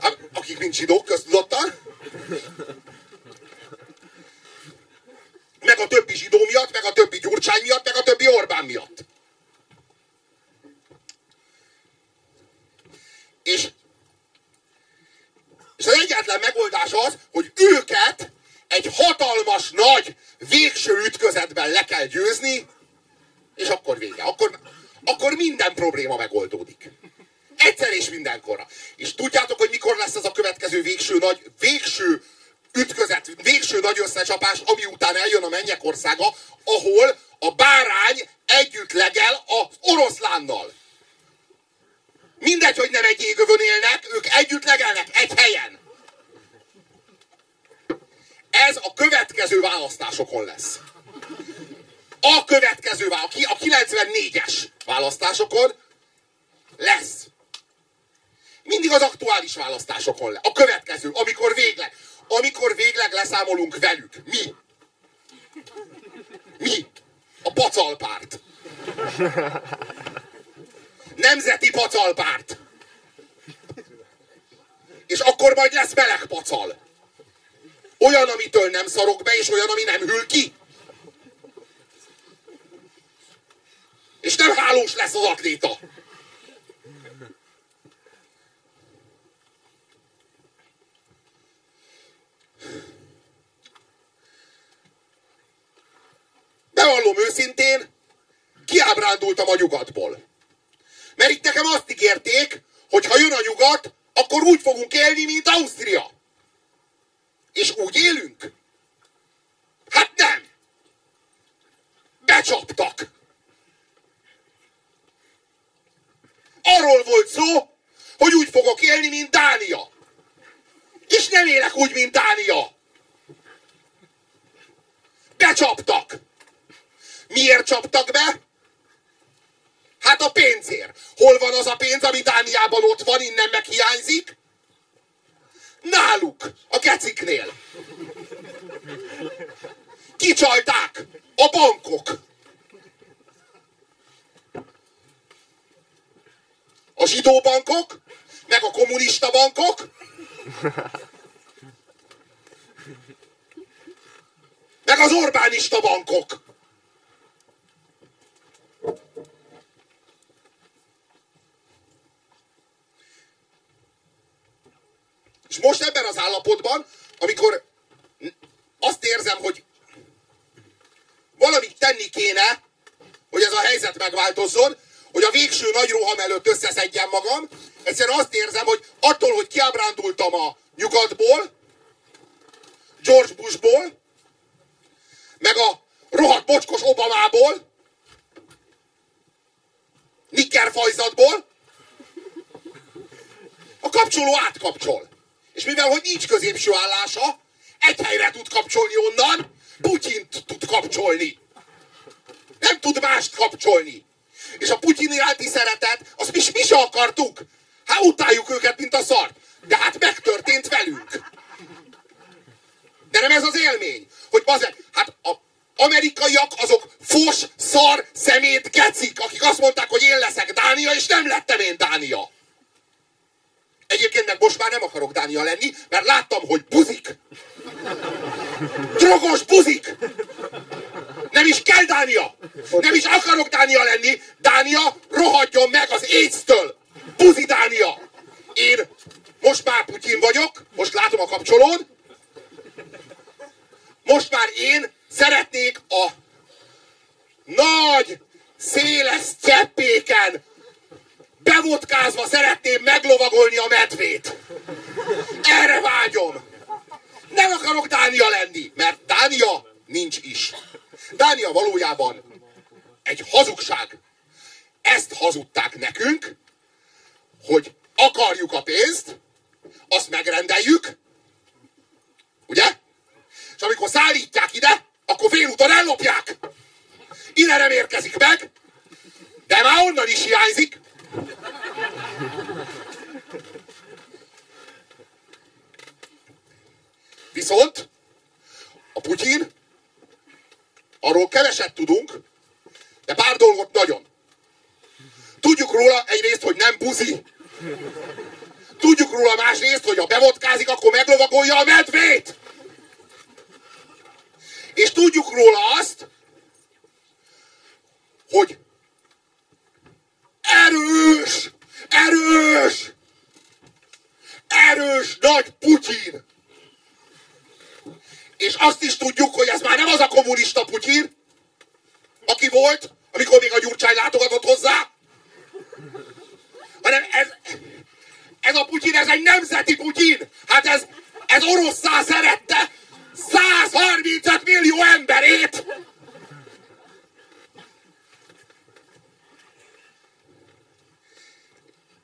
Hát, akik mint zsidók, köztudottan. Meg a többi zsidó miatt, meg a többi Gyurcsány miatt, meg a többi Orbán miatt. És, és az egyetlen megoldás az, hogy őket egy hatalmas, nagy, végső ütközetben le kell győzni, és akkor vége. Akkor, akkor minden probléma megoldódik. Egyszer és mindenkorra. És tudjátok, hogy mikor lesz ez a következő végső nagy, végső ütközet, végső nagy összecsapás, ami után eljön a mennyek országa, ahol a bárány együtt legel az oroszlánnal. Mindegy, hogy nem egy égövön élnek, ők együtt legelnek egy helyen. Ez a következő választásokon lesz. A következő, a 94-es választásokon lesz. Mindig az aktuális választásokon lesz. A következő, amikor végleg, amikor végleg leszámolunk velük. Mi? Mi? A pacalpárt. Nemzeti pacalpárt. És akkor majd lesz meleg pacal. Olyan, amitől nem szarok be, és olyan, ami nem hűl ki. És nem hálós lesz az atléta. Bevallom őszintén, kiábrándultam a nyugatból. Mert itt nekem azt ígérték, hogy ha jön a nyugat, akkor úgy fogunk élni, mint Ausztria. És úgy élünk? Hát nem! Becsaptak! Arról volt szó, hogy úgy fogok élni, mint Dánia. És nem élek úgy, mint Dánia. Becsaptak! Miért csaptak be? Hát a pénzért. Hol van az a pénz, ami Dániában ott van, innen meg hiányzik? Náluk, a keciknél. Kicsalták a bankok. A zsidó bankok, meg a kommunista bankok, meg az Orbánista bankok. És most ebben az állapotban, amikor azt érzem, hogy valamit tenni kéne, hogy ez a helyzet megváltozzon, hogy a végső nagy roham előtt összeszedjem magam, egyszerűen azt érzem, hogy attól, hogy kiábrándultam a nyugatból, George Bushból, meg a rohadt bocskos Obamából, Nicker fajzatból, a kapcsoló átkapcsol. És mivel, hogy nincs középső állása, egy helyre tud kapcsolni onnan, Putyint tud kapcsolni. Nem tud mást kapcsolni. És a Putyin iránti szeretet, azt mi, mi se akartuk. Hát utáljuk őket, mint a szart. De hát megtörtént velünk. De nem ez az élmény, hogy bazeg, hát a amerikaiak azok fos, szar, szemét, gecik, akik azt mondták, hogy én leszek Dánia, és nem lettem én Dánia. Egyébként meg most már nem akarok Dánia lenni, mert láttam, hogy buzik. Drogos buzik! Nem is kell Dánia! Nem is akarok Dánia lenni! Dánia rohadjon meg az AIDS-től! Buzi Dánia! Én most már Putyin vagyok, most látom a kapcsolón. Most már én szeretnék a nagy, széles cseppéken bevodkázva szeretném meglovagolni a medvét. Erre vágyom. Nem akarok Dánia lenni, mert Dánia nincs is. Dánia valójában egy hazugság. Ezt hazudták nekünk, hogy akarjuk a pénzt, azt megrendeljük, ugye? És amikor szállítják ide, akkor félúton ellopják. Ide nem érkezik meg, de már onnan is hiányzik. Viszont a Putyin, arról keveset tudunk, de pár dolgot nagyon. Tudjuk róla egyrészt, hogy nem buzi. Tudjuk róla másrészt, hogy ha bevodkázik, akkor meglovagolja a medvét. És tudjuk róla azt, hogy erős, erős, erős nagy Putyin. És azt is tudjuk, hogy ez már nem az a kommunista Putyin, aki volt, amikor még a Gyurcsány látogatott hozzá, hanem ez, ez a Putyin, ez egy nemzeti Putyin. Hát ez, ez oroszszá szerette 135 millió emberét.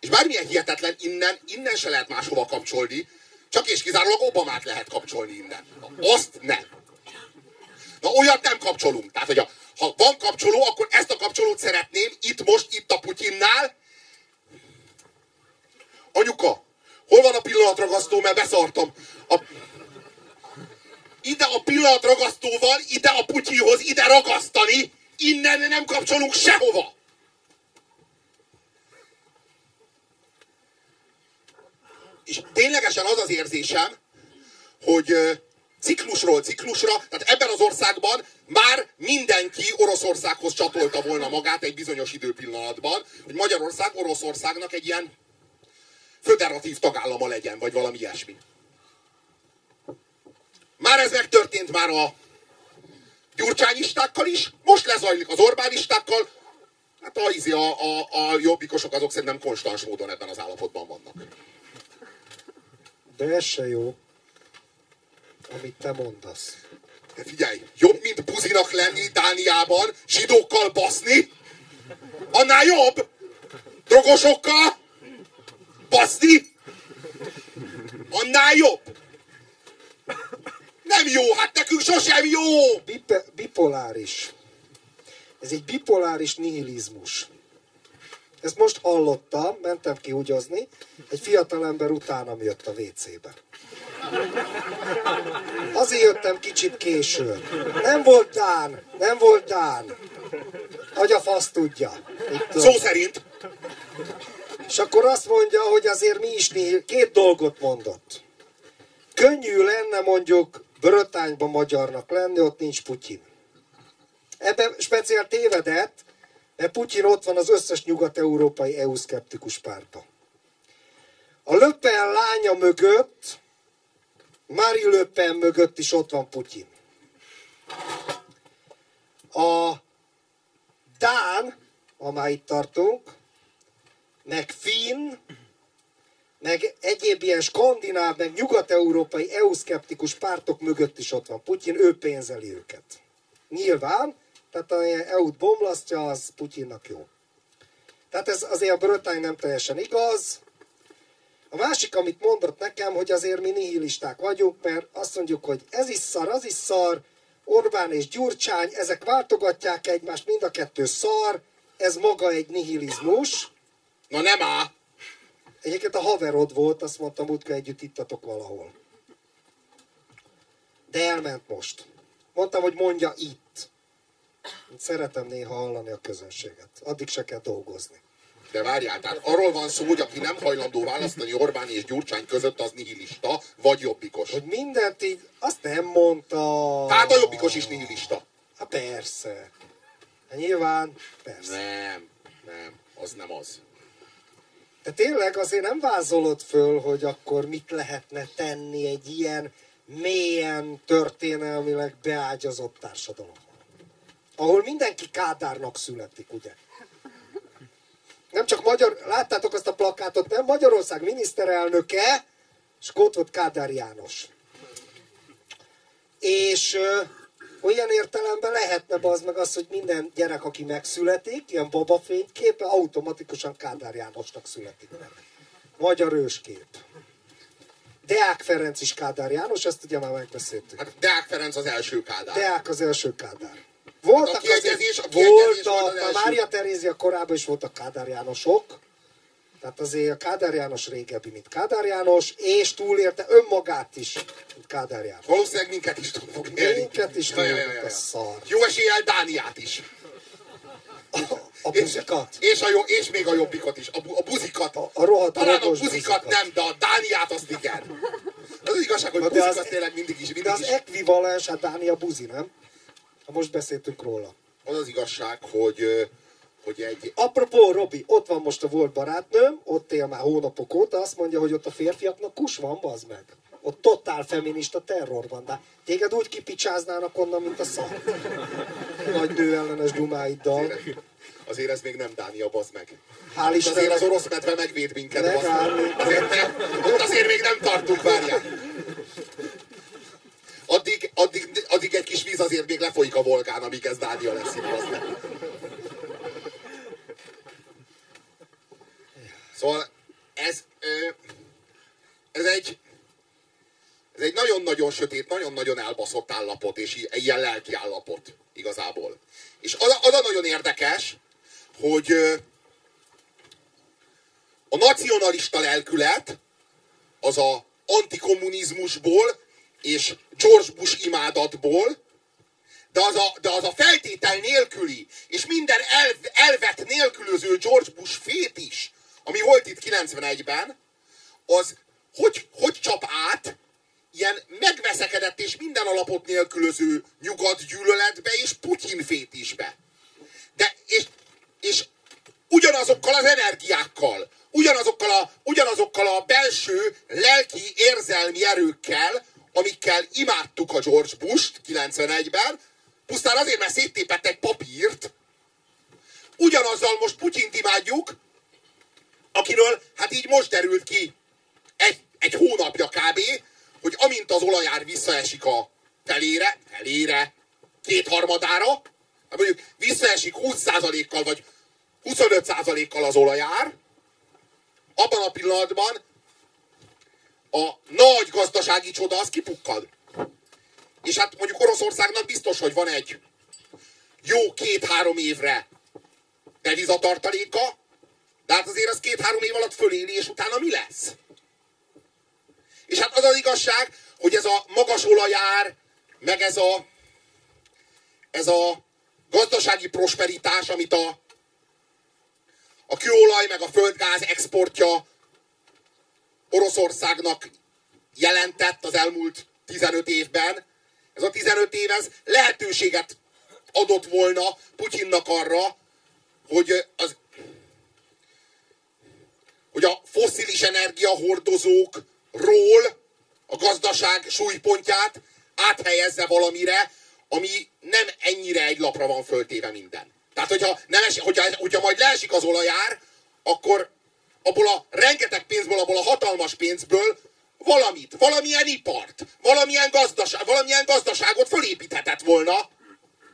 És bármilyen hihetetlen, innen, innen se lehet máshova kapcsolni, csak és kizárólag Obamát lehet kapcsolni innen. Na, azt nem. Na olyat nem kapcsolunk. Tehát, hogy a, ha van kapcsoló, akkor ezt a kapcsolót szeretném itt most, itt a Putyinnál. Anyuka, hol van a pillanatragasztó, mert beszartam. A... Ide a pillanatragasztóval, ide a Putyihoz, ide ragasztani, innen nem kapcsolunk sehova. És ténylegesen az az érzésem, hogy ciklusról ciklusra, tehát ebben az országban már mindenki Oroszországhoz csatolta volna magát egy bizonyos időpillanatban, hogy Magyarország Oroszországnak egy ilyen föderatív tagállama legyen, vagy valami ilyesmi. Már ez megtörtént már a gyurcsányistákkal is, most lezajlik az Orbánistákkal, hát a, a, a, a jobbikosok azok szerintem konstans módon ebben az állapotban vannak. De ez se jó, amit te mondasz. De figyelj, jobb, mint buzinak lenni Dániában, zsidókkal baszni, annál jobb, drogosokkal baszni, annál jobb. Nem jó, hát nekünk sosem jó. Bipe, bipoláris. Ez egy bipoláris nihilizmus. Ezt most hallottam, mentem ki húgyozni, egy fiatalember utánam jött a WC-be. Azért jöttem kicsit későn. Nem volt Dán, nem volt Dán. Hogy a fasz tudja. Szó szerint. És akkor azt mondja, hogy azért mi is nihil... Két dolgot mondott. Könnyű lenne mondjuk Brötányba magyarnak lenni, ott nincs Putyin. Ebben speciál tévedett, mert Putyin ott van az összes nyugat-európai EU-szkeptikus pártban. A Löpen lánya mögött, Mári Löpen mögött is ott van Putyin. A Dán, amely itt tartunk, meg Finn, meg egyéb ilyen skandináv, meg nyugat-európai EU-szkeptikus pártok mögött is ott van Putyin, ő pénzeli őket. Nyilván, tehát a EU-t bomlasztja, az Putyinnak jó. Tehát ez azért a Brötány nem teljesen igaz. A másik, amit mondott nekem, hogy azért mi nihilisták vagyunk, mert azt mondjuk, hogy ez is szar, az is szar, Orbán és Gyurcsány, ezek váltogatják egymást, mind a kettő szar, ez maga egy nihilizmus. Na nem á. Egyébként a haverod volt, azt mondtam, múltkor együtt ittatok valahol. De elment most. Mondtam, hogy mondja itt. Szeretem néha hallani a közönséget. Addig se kell dolgozni. De várjál, tehát arról van szó, hogy aki nem hajlandó választani Orbán és Gyurcsány között, az nihilista, vagy jobbikos. Hogy mindent így, azt nem mondta. Tehát a jobbikos is nihilista. Hát persze. Hát nyilván, persze. Nem, nem, az nem az. De tényleg azért nem vázolod föl, hogy akkor mit lehetne tenni egy ilyen mélyen történelmileg beágyazott társadalomban. Ahol mindenki Kádárnak születik, ugye? Nem csak magyar, láttátok azt a plakátot, nem? Magyarország miniszterelnöke, ott volt Kádár János. És olyan értelemben lehetne az meg az, hogy minden gyerek, aki megszületik, ilyen babafényképe, automatikusan Kádár Jánosnak születik meg. Magyar őskép. Deák Ferenc is Kádár János, ezt ugye már megbeszéltük. Hát Deák Ferenc az első Kádár. Deák az első Kádár. Voltak Hát a kiegyezés- a kiegyezés volt a első. Mária Terézia korában is voltak Kádár Jánosok, tehát azért a Kádár János régebbi, mint Kádár János, és túlélte önmagát is, mint Kádár János. Valószínűleg minket is tud fog élni. Minket is ja, tud, ja, ja, a szar. Jó eséllyel Dániát is. A buzikat. És, és, a jó, és még a jobbikot is. A, bu, a buzikat. A- a rohadt Talán a buzikat, buzikat. nem, de a Dániát azt igen. Az, az igazság, hogy Na, de buzik az- az tényleg mindig is, De mindig az is. ekvivalens, hát Dánia buzi, nem? Ha most beszéltünk róla. Az az igazság, hogy, hogy egy, Apropó, Robi, ott van most a volt barátnőm, ott él már hónapok óta, azt mondja, hogy ott a férfiaknak kus van, bazd meg. Ott totál feminista terror van, de téged úgy kipicsáznának onnan, mint a szar. Nagy nőellenes dumáiddal. azért ez még nem Dánia, bazd meg. Hál' Ott azért az orosz medve megvéd minket, bazd meg. Azért, ne, ott azért még nem tartunk, várjál. Addig, addig, addig egy kis víz azért még lefolyik a Volgán, amíg ez Dánia lesz itt, bazd meg. Szóval ez, ez egy ez egy nagyon-nagyon sötét, nagyon-nagyon elbaszott állapot, és ilyen lelki állapot igazából. És az, a- az a nagyon érdekes, hogy a nacionalista lelkület az a antikommunizmusból és George Bush imádatból, de az a, de az a feltétel nélküli, és minden elv, elvet nélkülöző George Bush fét is, ami volt itt 91-ben, az hogy, hogy csap át ilyen megveszekedett és minden alapot nélkülöző nyugat gyűlöletbe és Putyin fétisbe. De, és, és ugyanazokkal az energiákkal, ugyanazokkal a, ugyanazokkal a belső lelki érzelmi erőkkel, amikkel imádtuk a George Bush-t 91-ben, pusztán azért, mert széttépett egy papírt, ugyanazzal most Putyint imádjuk, akiről hát így most derült ki egy, egy hónapja kb., hogy amint az olajár visszaesik a felére, felére, kétharmadára, hát mondjuk visszaesik 20%-kal vagy 25%-kal az olajár, abban a pillanatban a nagy gazdasági csoda az kipukkad. És hát mondjuk Oroszországnak biztos, hogy van egy jó két-három évre devizatartaléka, de hát azért az két-három év alatt föléli, és utána mi lesz? És hát az az igazság, hogy ez a magas olajár, meg ez a, ez a gazdasági prosperitás, amit a, a kőolaj meg a földgáz exportja Oroszországnak jelentett az elmúlt 15 évben, ez a 15 év ez lehetőséget adott volna Putyinnak arra, hogy az hogy a fosszilis energiahordozókról a gazdaság súlypontját áthelyezze valamire, ami nem ennyire egy lapra van föltéve minden. Tehát, hogyha, nem es, hogyha, hogyha majd leesik az olajár, akkor abból a rengeteg pénzből, abból a hatalmas pénzből valamit, valamilyen ipart, valamilyen, gazdaság, valamilyen gazdaságot fölépíthetett volna.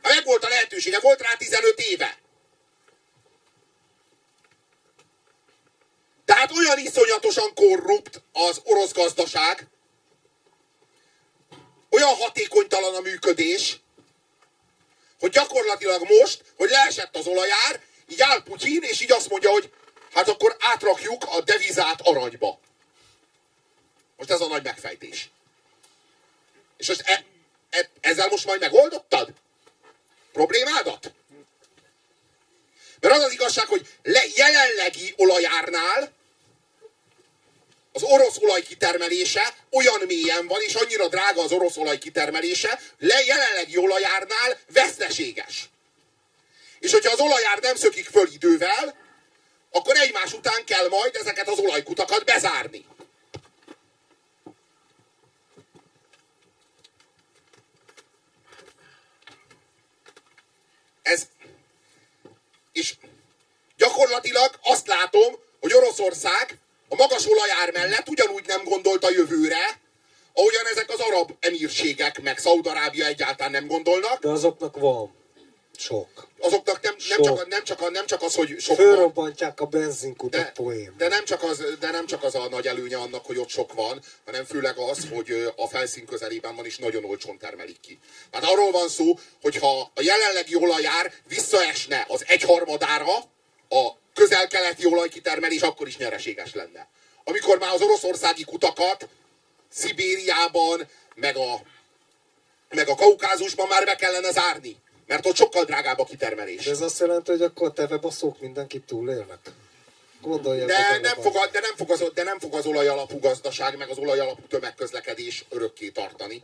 Hát meg volt a lehetősége, volt rá 15 éve. Tehát olyan iszonyatosan korrupt az orosz gazdaság, olyan hatékonytalan a működés, hogy gyakorlatilag most, hogy leesett az olajár, így áll Putyin, és így azt mondja, hogy hát akkor átrakjuk a devizát aranyba. Most ez a nagy megfejtés. És most e, e, ezzel most majd megoldottad? Problémádat? Mert az az igazság, hogy le, jelenlegi olajárnál az orosz olaj kitermelése olyan mélyen van, és annyira drága az orosz olaj kitermelése, le jelenlegi olajárnál veszteséges. És hogyha az olajár nem szökik föl idővel, akkor egymás után kell majd ezeket az olajkutakat bezárni. Ez, és gyakorlatilag azt látom, hogy Oroszország a magas olajár mellett ugyanúgy nem gondolt a jövőre, ahogyan ezek az arab emírségek, meg Szaudarábia egyáltalán nem gondolnak. De azoknak van sok. Azoknak nem, nem, csak, nem, csak, nem csak az, hogy sok Fölrobbantják a benzinkutat de, poém. De nem, csak az, de nem csak az a nagy előnye annak, hogy ott sok van, hanem főleg az, hogy a felszín közelében van, és nagyon olcsón termelik ki. Tehát arról van szó, hogy ha a jelenlegi olajár visszaesne az egyharmadára, a közel-keleti olajkitermelés akkor is nyereséges lenne. Amikor már az oroszországi kutakat Szibériában, meg a, meg a Kaukázusban már be kellene zárni. Mert ott sokkal drágább a kitermelés. De ez azt jelenti, hogy akkor a tevebaszók mindenkit túlélnek? De, nem fog, de, nem fog az, de nem fog az olajalapú gazdaság, meg az olajalapú tömegközlekedés örökké tartani.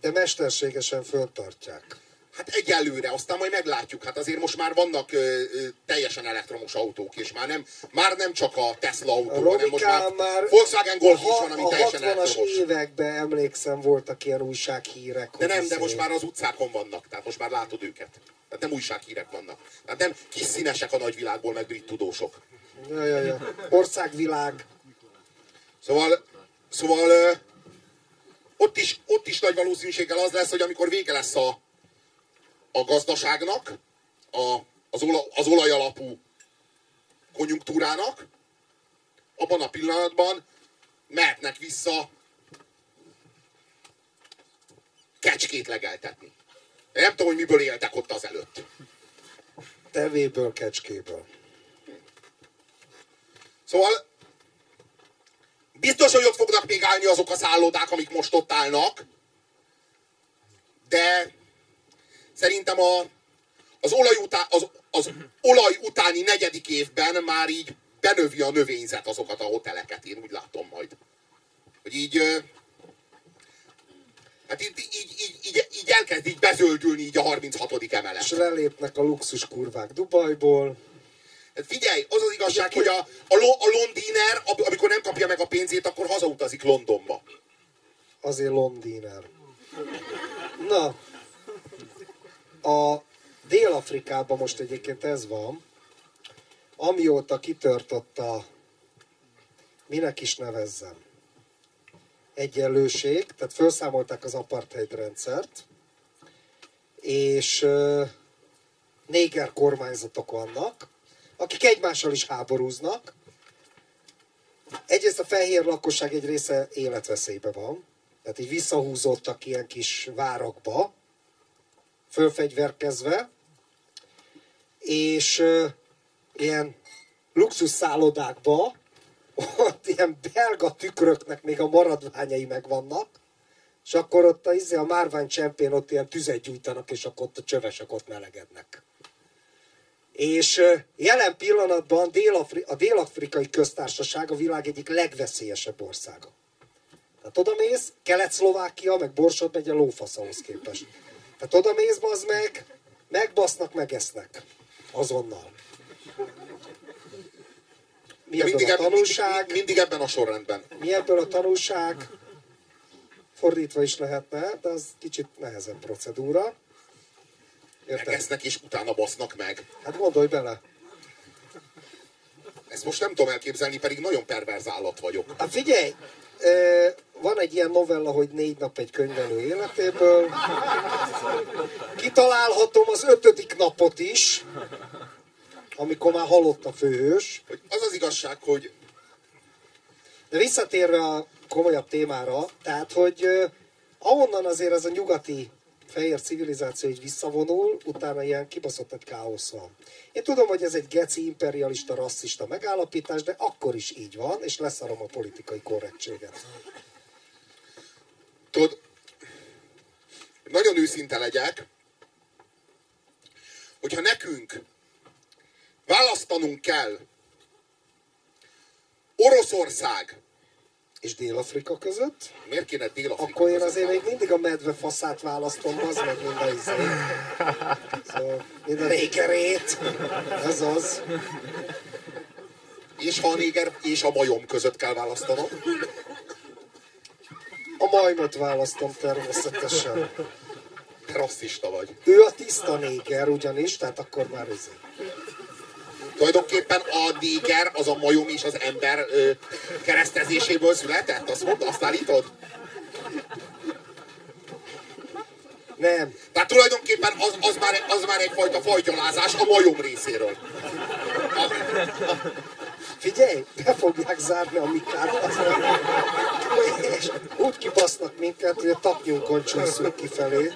De mesterségesen föltartják. Hát egyelőre, aztán majd meglátjuk. Hát azért most már vannak ö, ö, teljesen elektromos autók, és már nem, már nem csak a Tesla autó, hanem most már, már Volkswagen Golf is van, ami a teljesen elektromos. A években emlékszem, voltak ilyen újsághírek. De nem, de most már az utcákon vannak, tehát most már látod őket. Tehát nem újsághírek vannak. Tehát nem kis színesek a nagyvilágból, meg brit tudósok. Ja, ja, ja. Országvilág. Szóval, szóval ö, ott is, ott is nagy valószínűséggel az lesz, hogy amikor vége lesz a, a gazdaságnak, a, az, ola, az olajalapú konjunktúrának, abban a pillanatban mehetnek vissza kecskét legeltetni. De nem tudom, hogy miből éltek ott az előtt. Tevéből, kecskéből. Szóval biztos, hogy ott fognak még állni azok a szállodák, amik most ott állnak, de szerintem a, az, olaj utá, az, az olaj utáni negyedik évben már így benövi a növényzet azokat a hoteleket, én úgy látom majd. Hogy így, hát így, így, így, így, így elkezd így bezöldülni így a 36. emelet. És lelépnek a luxus kurvák Dubajból. Hát figyelj, az az igazság, hogy a, a, a londiner, amikor nem kapja meg a pénzét, akkor hazautazik Londonba. Azért londiner. Na, a Dél-Afrikában most egyébként ez van, amióta kitörtött a, minek is nevezzem, egyenlőség, tehát felszámolták az apartheid rendszert, és uh, néger kormányzatok vannak, akik egymással is háborúznak. Egyrészt a fehér lakosság egy része életveszélybe van, tehát így visszahúzódtak ilyen kis várakba, fölfegyverkezve, és uh, ilyen luxus szállodákba, ott ilyen belga tükröknek még a maradványai megvannak, és akkor ott a, izé, a márvány csempén ott ilyen tüzet gyújtanak, és akkor ott a csövesek ott melegednek. És jelen pillanatban a Dél-Afrikai Köztársaság a világ egyik legveszélyesebb országa. Tehát oda mész, Kelet-Szlovákia, meg Borsod megy a lófaszahoz képest. Tehát oda mész, az meg, megbasznak, megesznek. Azonnal. Mi ebből mindig a tanulság? Mindig, mindig ebben a sorrendben. Mi ebből a tanulság? Fordítva is lehetne, de az kicsit nehezebb procedúra. Érted? Megesznek és utána basznak meg. Hát gondolj bele. Ezt most nem tudom elképzelni, pedig nagyon perverz állat vagyok. Hát figyelj, van egy ilyen novella, hogy négy nap egy könyvelő életéből. Kitalálhatom az ötödik napot is, amikor már halott a főhős. Az az igazság, hogy... De visszatérve a komolyabb témára, tehát, hogy ahonnan azért ez a nyugati fehér civilizáció így visszavonul, utána ilyen kibaszott egy káosz van. Én tudom, hogy ez egy geci, imperialista, rasszista megállapítás, de akkor is így van, és leszarom a politikai korrektséget. Tudod, nagyon őszinte legyek, hogyha nekünk választanunk kell Oroszország és Dél-Afrika között. Miért kéne Dél-Afrika Akkor én azért még mindig a medve faszát választom, az meg mind a izé. Szóval, négerét. Ez az. És ha a néger és a majom között kell választanom? A majmot választom természetesen. Te rasszista vagy. Ő a tiszta néger ugyanis, tehát akkor már ez. Tulajdonképpen a néger, az a majom és az ember ö, keresztezéséből született? Azt mondta, azt állítod? Nem. Tehát tulajdonképpen az, az, már, az már egyfajta fajgyalázás a majom részéről. A, a, Figyelj, be fogják zárni a aztán, és úgy kibasznak minket, hogy a tapnyunkon csúszunk kifelé.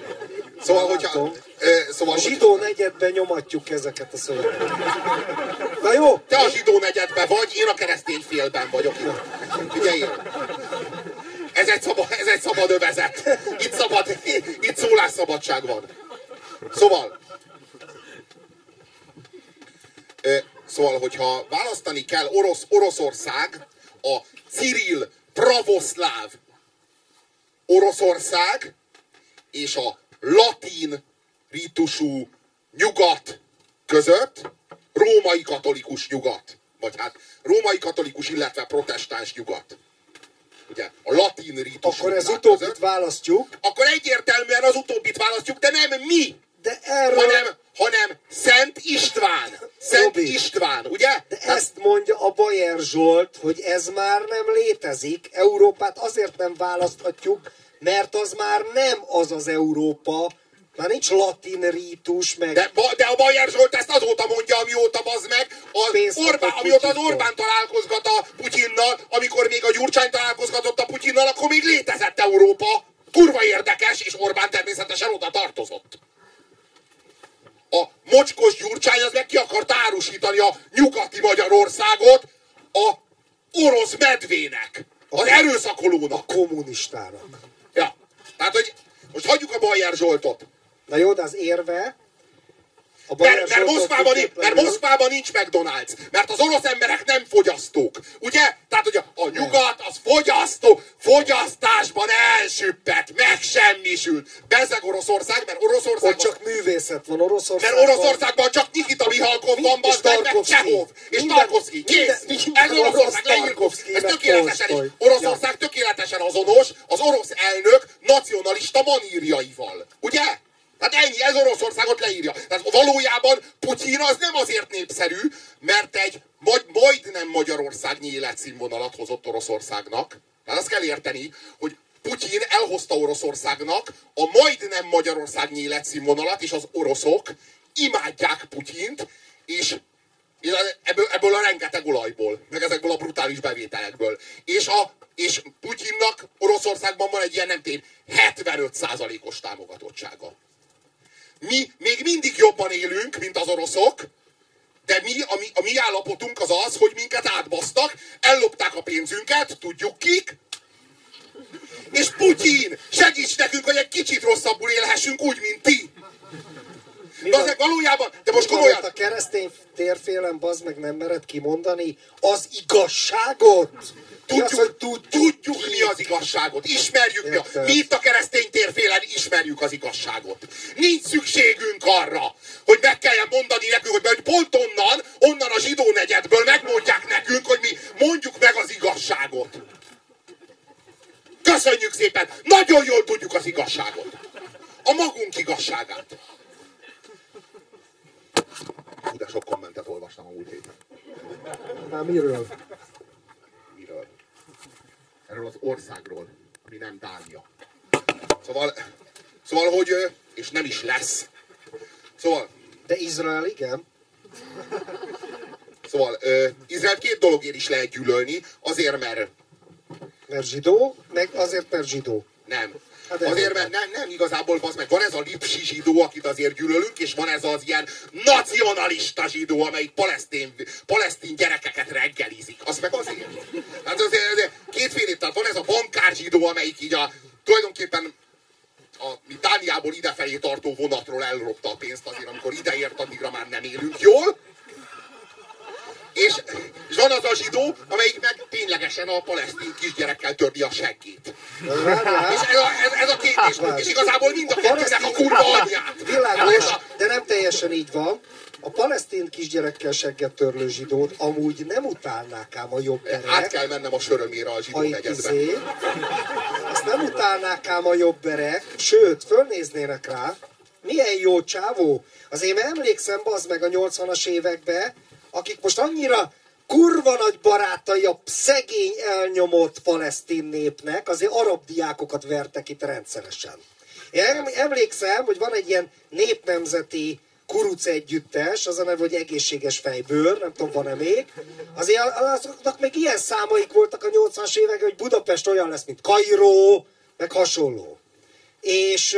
Szóval, hogyha... Látom. Szóval, A zsidó negyedben nyomatjuk ezeket a szövegeket. Na jó, Te a zsidó negyedben vagy, én a keresztény félben vagyok. Figyelj! Ez egy szabad, ez egy szabad övezet. Itt szabad, itt szólásszabadság van. Szóval, szóval, hogyha választani kell Orosz, Oroszország, a Cyril pravoszláv Oroszország és a latin ritusú nyugat között, római katolikus nyugat, vagy hát római katolikus, illetve protestáns nyugat. Ugye, a latin ritusú akkor ez utóbbit között, választjuk, akkor egyértelműen az utóbbit választjuk, de nem mi, de erről, hanem, hanem Szent István. Szent Robi. István, ugye? de ezt mondja a Bayer Zsolt, hogy ez már nem létezik. Európát azért nem választhatjuk, mert az már nem az az Európa, már nincs latin rítus, meg De, de a Bajer Zsolt ezt azóta mondja, amióta bazd meg, az Orbán, amióta az. Orbán találkozgat a Putyinnal, amikor még a Gyurcsány találkozgatott a Putyinnal, akkor még létezett Európa. Kurva érdekes, és Orbán természetesen oda tartozott. A mocskos Gyurcsány az meg ki akart árusítani a nyugati Magyarországot a orosz medvének, az erőszakolónak. kommunistának. Ja. Tehát, hogy most hagyjuk a Bajer Zsoltot. Na jó, de az érve... Mert, mert, Moszkvában, nincs, mert Moszkvában nincs McDonald's. Mert az orosz emberek nem fogyasztók. Ugye? Tehát, hogy a, nyugat az fogyasztó, fogyasztásban elsüppett, megsemmisült. Bezeg Oroszország, mert Oroszország csak művészet van Oroszországban. mert Oroszországban csak Nikita Mihalkov van, És Tarkovsky. Csehov, és Tarkovsky, kész. Ez Oroszország. Tarkovsky, Ez tökéletesen, Tolstoy. Oroszország tökéletesen azonos az orosz elnök nacionalista manírjaival. Ugye? Tehát ennyi, ez Oroszországot leírja. Tehát valójában Putyin az nem azért népszerű, mert egy magy- majdnem Magyarországnyi életszínvonalat hozott Oroszországnak. Tehát azt kell érteni, hogy Putyin elhozta Oroszországnak a majdnem Magyarországnyi életszínvonalat, és az oroszok imádják Putyint, és ebből, ebből a rengeteg olajból, meg ezekből a brutális bevételekből. És, a, és Putyinnak Oroszországban van egy ilyen nem tény 75%-os támogatottsága. Mi még mindig jobban élünk, mint az oroszok, de mi, a, mi, a mi állapotunk az az, hogy minket átbasztak, ellopták a pénzünket, tudjuk kik, és Putyin, segíts nekünk, hogy egy kicsit rosszabbul élhessünk úgy, mint ti. Azért valójában, de most komolyan, a keresztény térfélen, bazd meg nem mered kimondani az igazságot? Tudjuk, az, hogy tudjuk, mi az igazságot. Ismerjük mi, a, mi itt a keresztény térfélen ismerjük az igazságot. Nincs szükségünk arra, hogy meg kelljen mondani nekünk, hogy, hogy pont onnan, onnan a zsidó negyedből megmondják nekünk, hogy mi mondjuk meg az igazságot. Köszönjük szépen! Nagyon jól tudjuk az igazságot. A magunk igazságát. Hú, de sok kommentet olvastam a múlt héten. Már miről? Miről? Erről az országról, ami nem Dánia. Szóval, szóval, hogy, és nem is lesz. Szóval, De Izrael igen. szóval ö, Izrael két dologért is lehet gyűlölni, azért, mert Mert zsidó, meg azért, mert zsidó. nem. Hát Azért, mert nem, nem igazából, az meg van ez a lipsi zsidó, akit azért gyűlölünk, és van ez az ilyen nacionalista zsidó, amelyik palesztin, palesztin gyerekeket reggelizik. Az meg azért. Hát azért, azért kétféle, tehát van ez a bankár zsidó, amelyik így a, tulajdonképpen a mi Dániából idefelé tartó vonatról elropta a pénzt azért, amikor ideért, addigra már nem élünk jól. És, és van az a zsidó, amelyik meg ténylegesen a palesztin kisgyerekkel törni a seggét. És ez a, ez, ez a két, és, és igazából mind a kettőnek a kurva anyját. Világos, de nem teljesen így van. A palesztin kisgyerekkel segget törlő zsidót amúgy nem utálnák ám a jobb Át erek, kell mennem a sörömére a zsidó a negyedbe. izé. Azt nem utálnák ám a jobb erek, sőt, fölnéznének rá. Milyen jó csávó. Azért én emlékszem, az meg a 80-as évekbe, akik most annyira kurva nagy barátai a szegény elnyomott palesztin népnek, azért arab diákokat vertek itt rendszeresen. Én emlékszem, hogy van egy ilyen népnemzeti kuruc együttes, az a neve, hogy egészséges fejbőr, nem tudom, van-e még. Azért azoknak még ilyen számaik voltak a 80-as években, hogy Budapest olyan lesz, mint Kairó, meg hasonló. És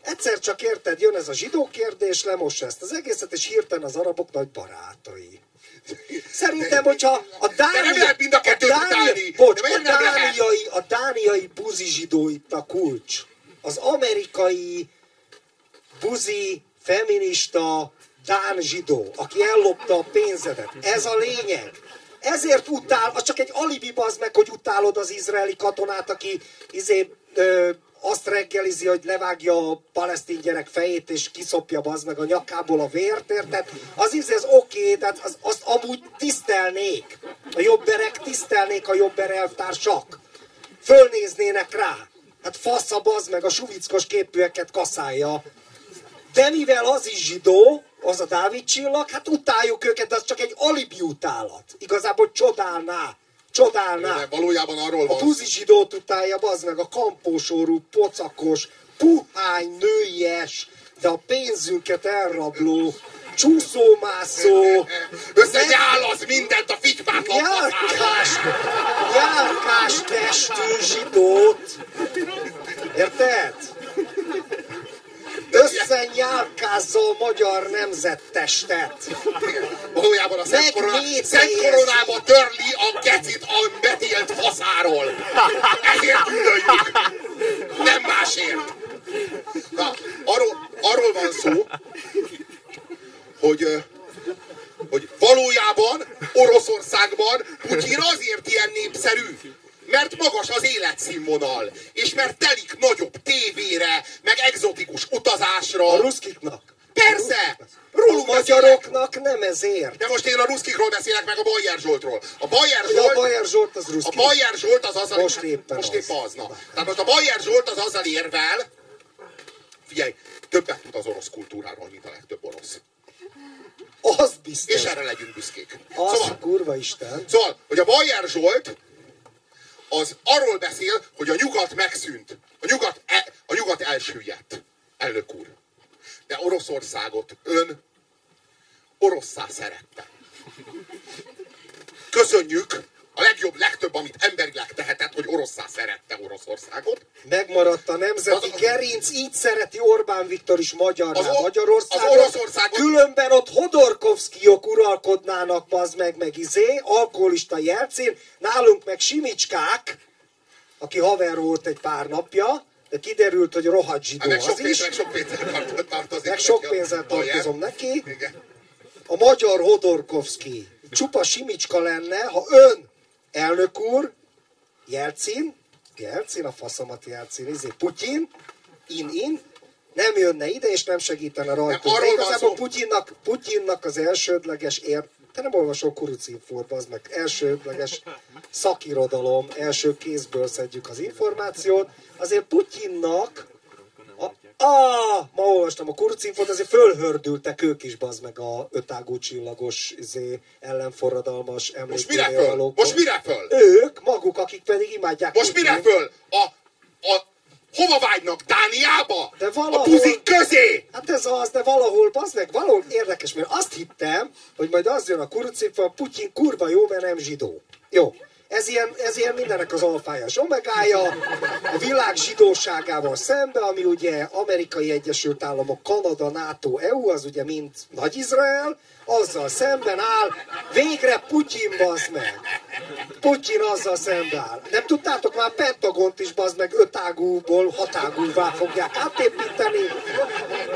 egyszer csak érted, jön ez a zsidó kérdés, lemossa ezt az egészet, és hirtelen az arabok nagy barátai. Szerintem, hogyha a dánia, nem lehet mind a kettőt a bocs, a dániai, a dániai buzi zsidó itt a kulcs. Az amerikai buzi, feminista, dán zsidó, aki ellopta a pénzedet. Ez a lényeg. Ezért utál, az csak egy alibi bazd meg, hogy utálod az izraeli katonát, aki izé, ö, azt reggelizi, hogy levágja a palesztin gyerek fejét, és kiszopja bazd meg a nyakából a vért, érted? Az izé, ez oké, okay, tehát az, azt amúgy tisztelnék. A jobberek tisztelnék a jobber elvtársak. Fölnéznének rá. Hát fasz a bazd meg a suvickos képűeket kaszálja. De mivel az is zsidó, az a Dávid csillag, hát utáljuk őket, de az csak egy alibi utálat. Igazából csodálná. Csodálná. De valójában arról A van buzi zsidót utálja, bazd meg, a kampósorú, pocakos, puhány, nőies, de a pénzünket elrabló, csúszómászó, Összenyál az mindent a fitymátlan járkás, járkás testű zsidót. Érted? Összenyálkázza a magyar nemzettestet. Valójában a Szent, korona, Szent koronába törli a gecit a betélt faszáról. Ezért gyűlöljük. Bajer Zsolt az azzal... Most éppen most az. éppen az. Na. Tehát most a Bajer Zsolt az azzal érvel, figyelj, többet tud az orosz kultúráról, mint a legtöbb orosz. Az biztos. És erre legyünk büszkék. Az Szóval, kurva Isten. Szóval, hogy a Bajer Zsolt az arról beszél, hogy a nyugat megszűnt. A nyugat, e, a nyugat elsüllyedt, elnök úr. De Oroszországot ön orosszá szerette. Köszönjük! A legjobb, legtöbb, amit emberileg tehetett, hogy orosszá szerette Oroszországot. Megmaradt a nemzeti Az- gerinc, így szereti Orbán Viktor is magyarná Az Magyarországot. az Oroszországot- Különben ott Hodorkovszkijok uralkodnának, bazd meg, meg izé, alkoholista jelcén, nálunk meg Simicskák, aki haver volt egy pár napja, de kiderült, hogy rohadt zsidó az sok, pénz, is. meg sok pénzzel tart- tartozik. Meg sok pénzzel tartozom neki. Igen. A magyar Hodorkovszki csupa Simicska lenne, ha ön, elnök úr, Jelcin, Jelcin, a faszomat Jelcin, izé, Putyin, in-in, nem jönne ide, és nem segítene rajta. Nem, arról De van igazából. Putyinnak, Putyinnak az elsődleges ér... Te nem olvasol kurucinfót, az meg elsődleges szakirodalom, első kézből szedjük az információt. Azért Putyinnak a, ah, ma olvastam a kurcinfot, azért fölhördültek ők is, bazd meg a ötágú csillagos izé, ellenforradalmas Most mire föl? Most mire föl? Ők, maguk, akik pedig imádják Most mire föl? A, a, hova vágynak? Dániába? De A valahol- puzik közé! Hát ez az, de valahol, bazd meg, valahol érdekes, mert azt hittem, hogy majd az jön a kurucinfa, a Putyin kurva jó, mert nem zsidó. Jó. Ez ilyen, ez ilyen mindenek az alfája és omegája, a világ zsidóságával szembe, ami ugye Amerikai Egyesült Államok, Kanada, NATO, EU, az ugye mind Nagy-Izrael, azzal szemben áll, végre Putyin bazd meg. Putyin azzal szemben áll. Nem tudtátok már Pentagont is bazd meg ötágúból hatágúvá fogják átépíteni.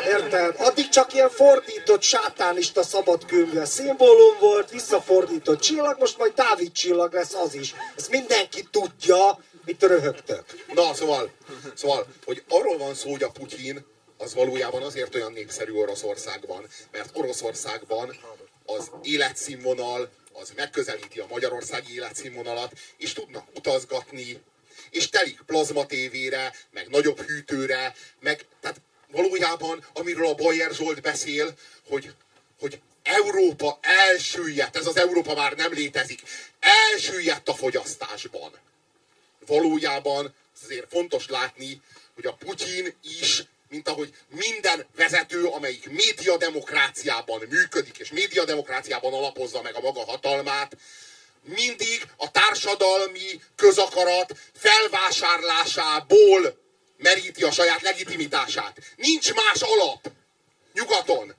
Érted? Addig csak ilyen fordított sátánista szabadkőműves szimbólum volt, visszafordított csillag, most majd Dávid csillag lesz az is. Ezt mindenki tudja, mit röhögtök. Na, szóval, szóval, hogy arról van szó, hogy a Putyin az valójában azért olyan népszerű Oroszországban, mert Oroszországban az életszínvonal az megközelíti a magyarországi életszínvonalat, és tudnak utazgatni, és telik plazma tévére, meg nagyobb hűtőre, meg tehát valójában, amiről a Bajer Zsolt beszél, hogy, hogy Európa elsüllyedt, ez az Európa már nem létezik, elsüllyedt a fogyasztásban. Valójában azért fontos látni, hogy a Putyin is, mint ahogy minden vezető, amelyik médiademokráciában működik, és médiademokráciában alapozza meg a maga hatalmát, mindig a társadalmi közakarat felvásárlásából meríti a saját legitimitását. Nincs más alap nyugaton.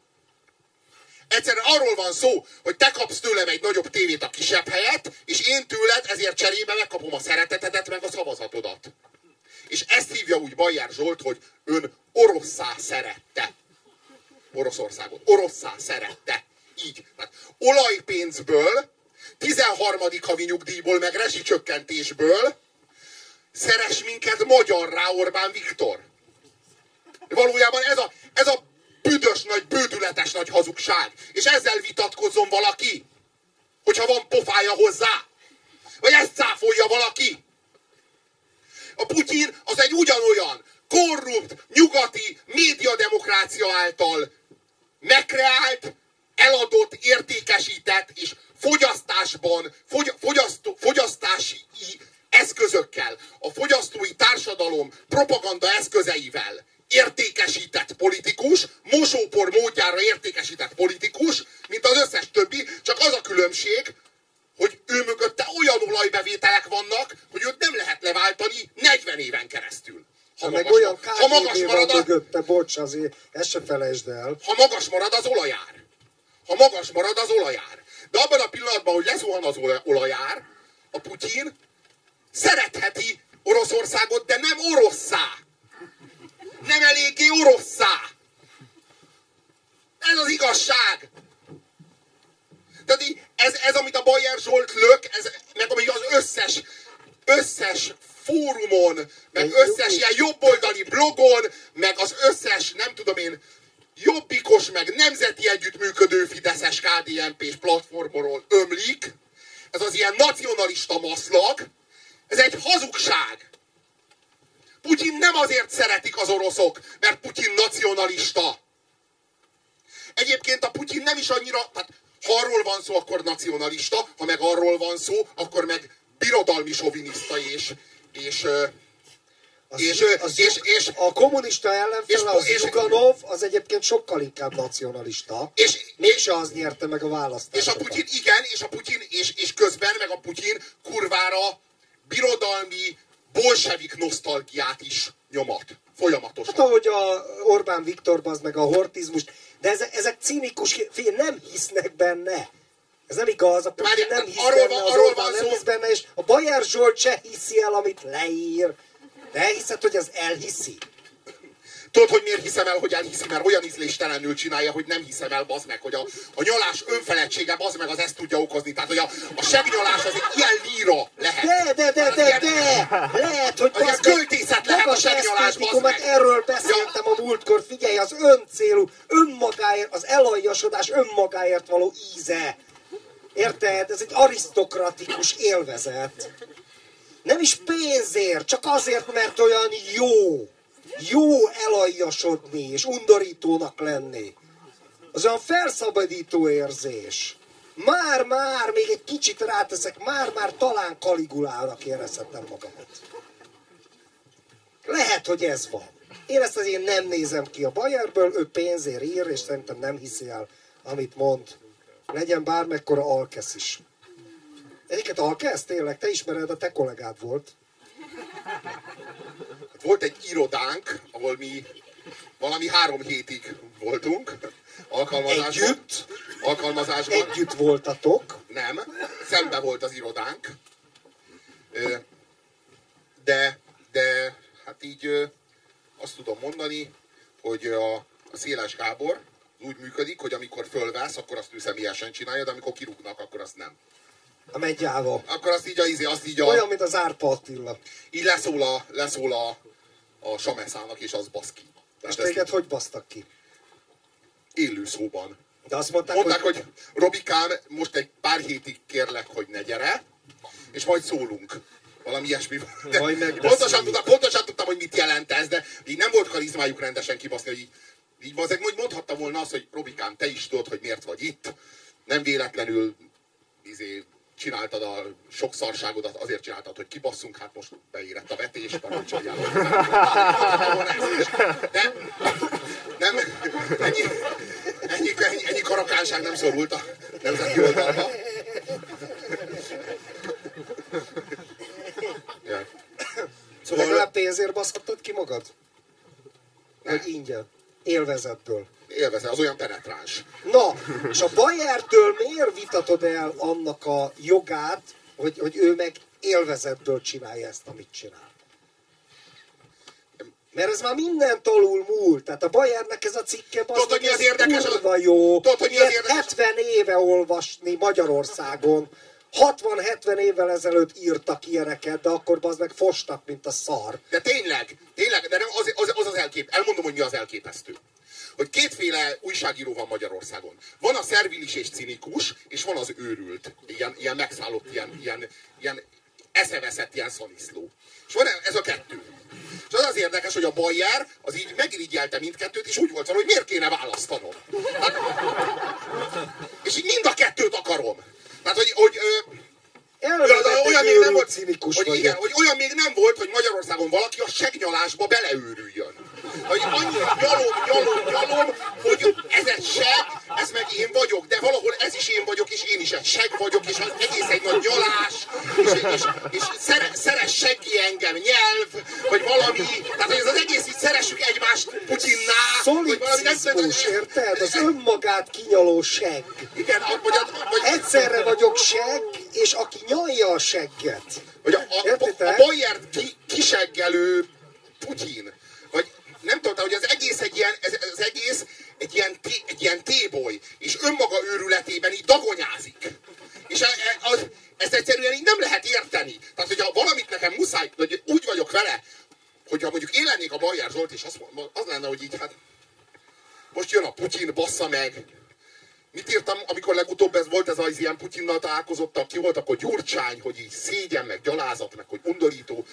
Egyszerűen arról van szó, hogy te kapsz tőlem egy nagyobb tévét a kisebb helyet, és én tőled ezért cserébe megkapom a szeretetedet, meg a szavazatodat. És ezt hívja úgy Bajer Zsolt, hogy ön oroszá szerette. Oroszországot. Oroszá szerette. Így. Hát olajpénzből, 13. havi nyugdíjból, meg rezsicsökkentésből szeres minket magyarrá Orbán Viktor. Valójában ez a, ez a büdös nagy, bődületes nagy hazugság. És ezzel vitatkozzon valaki, hogyha van pofája hozzá. Vagy ezt cáfolja valaki. A Putyin az egy ugyanolyan korrupt, nyugati médiademokrácia által megkreált, eladott, értékesített és fogyasztásban, fogy, fogyasztó, fogyasztási eszközökkel, a fogyasztói társadalom propaganda eszközeivel értékesített politikus, mosópor módjára értékesített politikus, mint az összes többi, csak az a különbség, hogy ő mögötte olyan olajbevételek vannak, hogy őt nem lehet leváltani 40 éven keresztül. Ha, meg olyan ha magas marad a, mögötte, bocs, azért ezt se felejtsd el. Ha magas marad az olajár. Ha magas marad az olajár. De abban a pillanatban, hogy lezuhan az olajár, a Putyin szeretheti Oroszországot, de nem oroszá nem eléggé oroszá. Ez az igazság. Tehát ez, ez, amit a Bayer Zsolt lök, ez, meg ami az összes, összes fórumon, meg összes ilyen jobboldali blogon, meg az összes, nem tudom én, jobbikos, meg nemzeti együttműködő Fideszes KDNP-s platformról ömlik, ez az ilyen nacionalista maszlag, ez egy hazugság. Putyin nem azért szeretik az oroszok, mert Putyin nacionalista. Egyébként a Putyin nem is annyira, tehát ha arról van szó, akkor nacionalista, ha meg arról van szó, akkor meg birodalmi soviniszta és, és, az, és, az, és, és, a kommunista ellenfele, az és, Zuganov, az egyébként sokkal inkább nacionalista. És, Mégse az nyerte meg a választást. És a Putyin, igen, és a Putyin, és, és közben meg a Putyin kurvára birodalmi, bolsevik nosztalgiát is nyomat. Folyamatosan. Hát ahogy a Orbán Viktor az meg a hortizmust, de ezek, ezek cínikus, figyelj, nem hisznek benne. Ez nem igaz, a Putin nem hisz arról benne, az Orbán nem hisz benne, és a Bajer Zsolt se hiszi el, amit leír. De elhiszed, hogy az elhiszi? Tudod, hogy miért hiszem el, hogy elhiszi, mert olyan ízléstelenül csinálja, hogy nem hiszem el, bazd meg, hogy a, a nyalás önfeledtsége, bazd meg, az ezt tudja okozni. Tehát, hogy a, a segnyalás az egy ilyen líra lehet. De, de, de, de, de, lehet, hogy az bazd költészet lehet a segnyalás, bazd meg. Erről beszéltem a múltkor, figyelj, az öncélú, önmagáért, az elaljasodás önmagáért való íze. Érted? Ez egy arisztokratikus élvezet. Nem is pénzért, csak azért, mert olyan jó jó elaljasodni és undorítónak lenni. Az olyan felszabadító érzés. Már-már, még egy kicsit ráteszek, már-már talán kaligulának érezhetem magamat. Lehet, hogy ez van. Én ezt azért nem nézem ki a Bayerből, ő pénzért ír, és szerintem nem hiszi el, amit mond. Legyen bármekkora Alkesz is. Egyiket Alkesz, tényleg, te ismered, a te kollégád volt. Volt egy irodánk, ahol mi valami három hétig voltunk alkalmazásban. Együtt? Alkalmazásban. Együtt voltatok? Nem, szembe volt az irodánk. De, de hát így azt tudom mondani, hogy a, a Széles Gábor úgy működik, hogy amikor fölvesz, akkor azt ő személyesen csinálja, de amikor kirúgnak, akkor azt nem. A megyába. Akkor azt így a, izé, azt így a... Olyan, mint az Árpa Attila. Így leszól a, leszól a, a Sameszának, és az basz ki. Tehát és téged hogy basztak ki? Élő szóban. De azt mondták, mondták hogy... hogy Robikám, most egy pár hétig kérlek, hogy ne gyere, és majd szólunk. Valami ilyesmi. De pontosan, tudtam, pontosan tudtam, hogy mit jelent ez, de így nem volt karizmájuk rendesen kibaszni, hogy így, így azért mondhatta volna azt, hogy Robikám, te is tudod, hogy miért vagy itt. Nem véletlenül izé, csináltad a sok szarságodat, azért csináltad, hogy kibasszunk, hát most beérett a vetés, parancsoljál. De nem, ennyi, ennyi, ennyi, ennyi karakánság nem szorult a nemzeti oldalba. Ja. Szóval... Legalább pénzért baszhattad ki magad? Vagy ingyen? Élvezetből. Élvezet, az olyan penetráns. Na, és a Bayertől miért vitatod el annak a jogát, hogy, hogy ő meg élvezetből csinálja ezt, amit csinál? Mert ez már minden alul múlt. Tehát a Bayernnek ez a cikke az, Tudod, hogy az érdekes? Kurva jó. Tudod, hogy az érdekes? 70 éve olvasni Magyarországon. 60-70 évvel ezelőtt írtak ilyeneket, de akkor az meg fostak, mint a szar. De tényleg, tényleg, de nem az az, az, az elkép. Elmondom, hogy mi az elképesztő. Hogy kétféle újságíró van Magyarországon. Van a szervilis és cinikus, és van az őrült. Ilyen, ilyen megszállott, ilyen, ilyen, ilyen eszeveszett, ilyen szaniszló. És van ez a kettő. És az az érdekes, hogy a Bayer az így megirigyelte mindkettőt, és úgy volt van, hogy miért kéne választanom. Hát, és így mind a kettőt akarom. Tehát, hogy, hogy olyan, olyan még nem volt, hogy, igen, hogy olyan még nem volt, hogy Magyarországon valaki a segnyalásba beleőrüljön. Hogy annyi nyalom, nyalom, nyalom, hogy ez egy seg, ez meg én vagyok, de valahol ez is én vagyok, és én is egy seg vagyok, és az egész egy nagy nyalás, és, és, és szere, szeres seggi engem nyelv, vagy valami, tehát hogy ez az egész így szeressük egymást valami nem érted? Az önmagát kinyaló seg. Igen, vagy, vagy, Egyszerre vagyok seg, és aki nyalja a segget. Vagy a, a, a, a Bayern ki, kiseggelő Putyin. Nem tudta, hogy az egész egy ilyen, ez, az egész egy ilyen, té, egy ilyen téboly, és önmaga őrületében így dagonyázik. És e, e, az, ezt egyszerűen így nem lehet érteni. Tehát, hogyha valamit nekem muszáj, hogy úgy vagyok vele, hogyha mondjuk én lennék a Bajer Zsolt, és az, az lenne, hogy így hát most jön a Putyin, bassza meg, Mit írtam, amikor legutóbb ez volt ez az ilyen Putyinnal találkozottak, ki volt akkor Gyurcsány, hogy így szégyen, meg gyalázat, meg hogy undorító.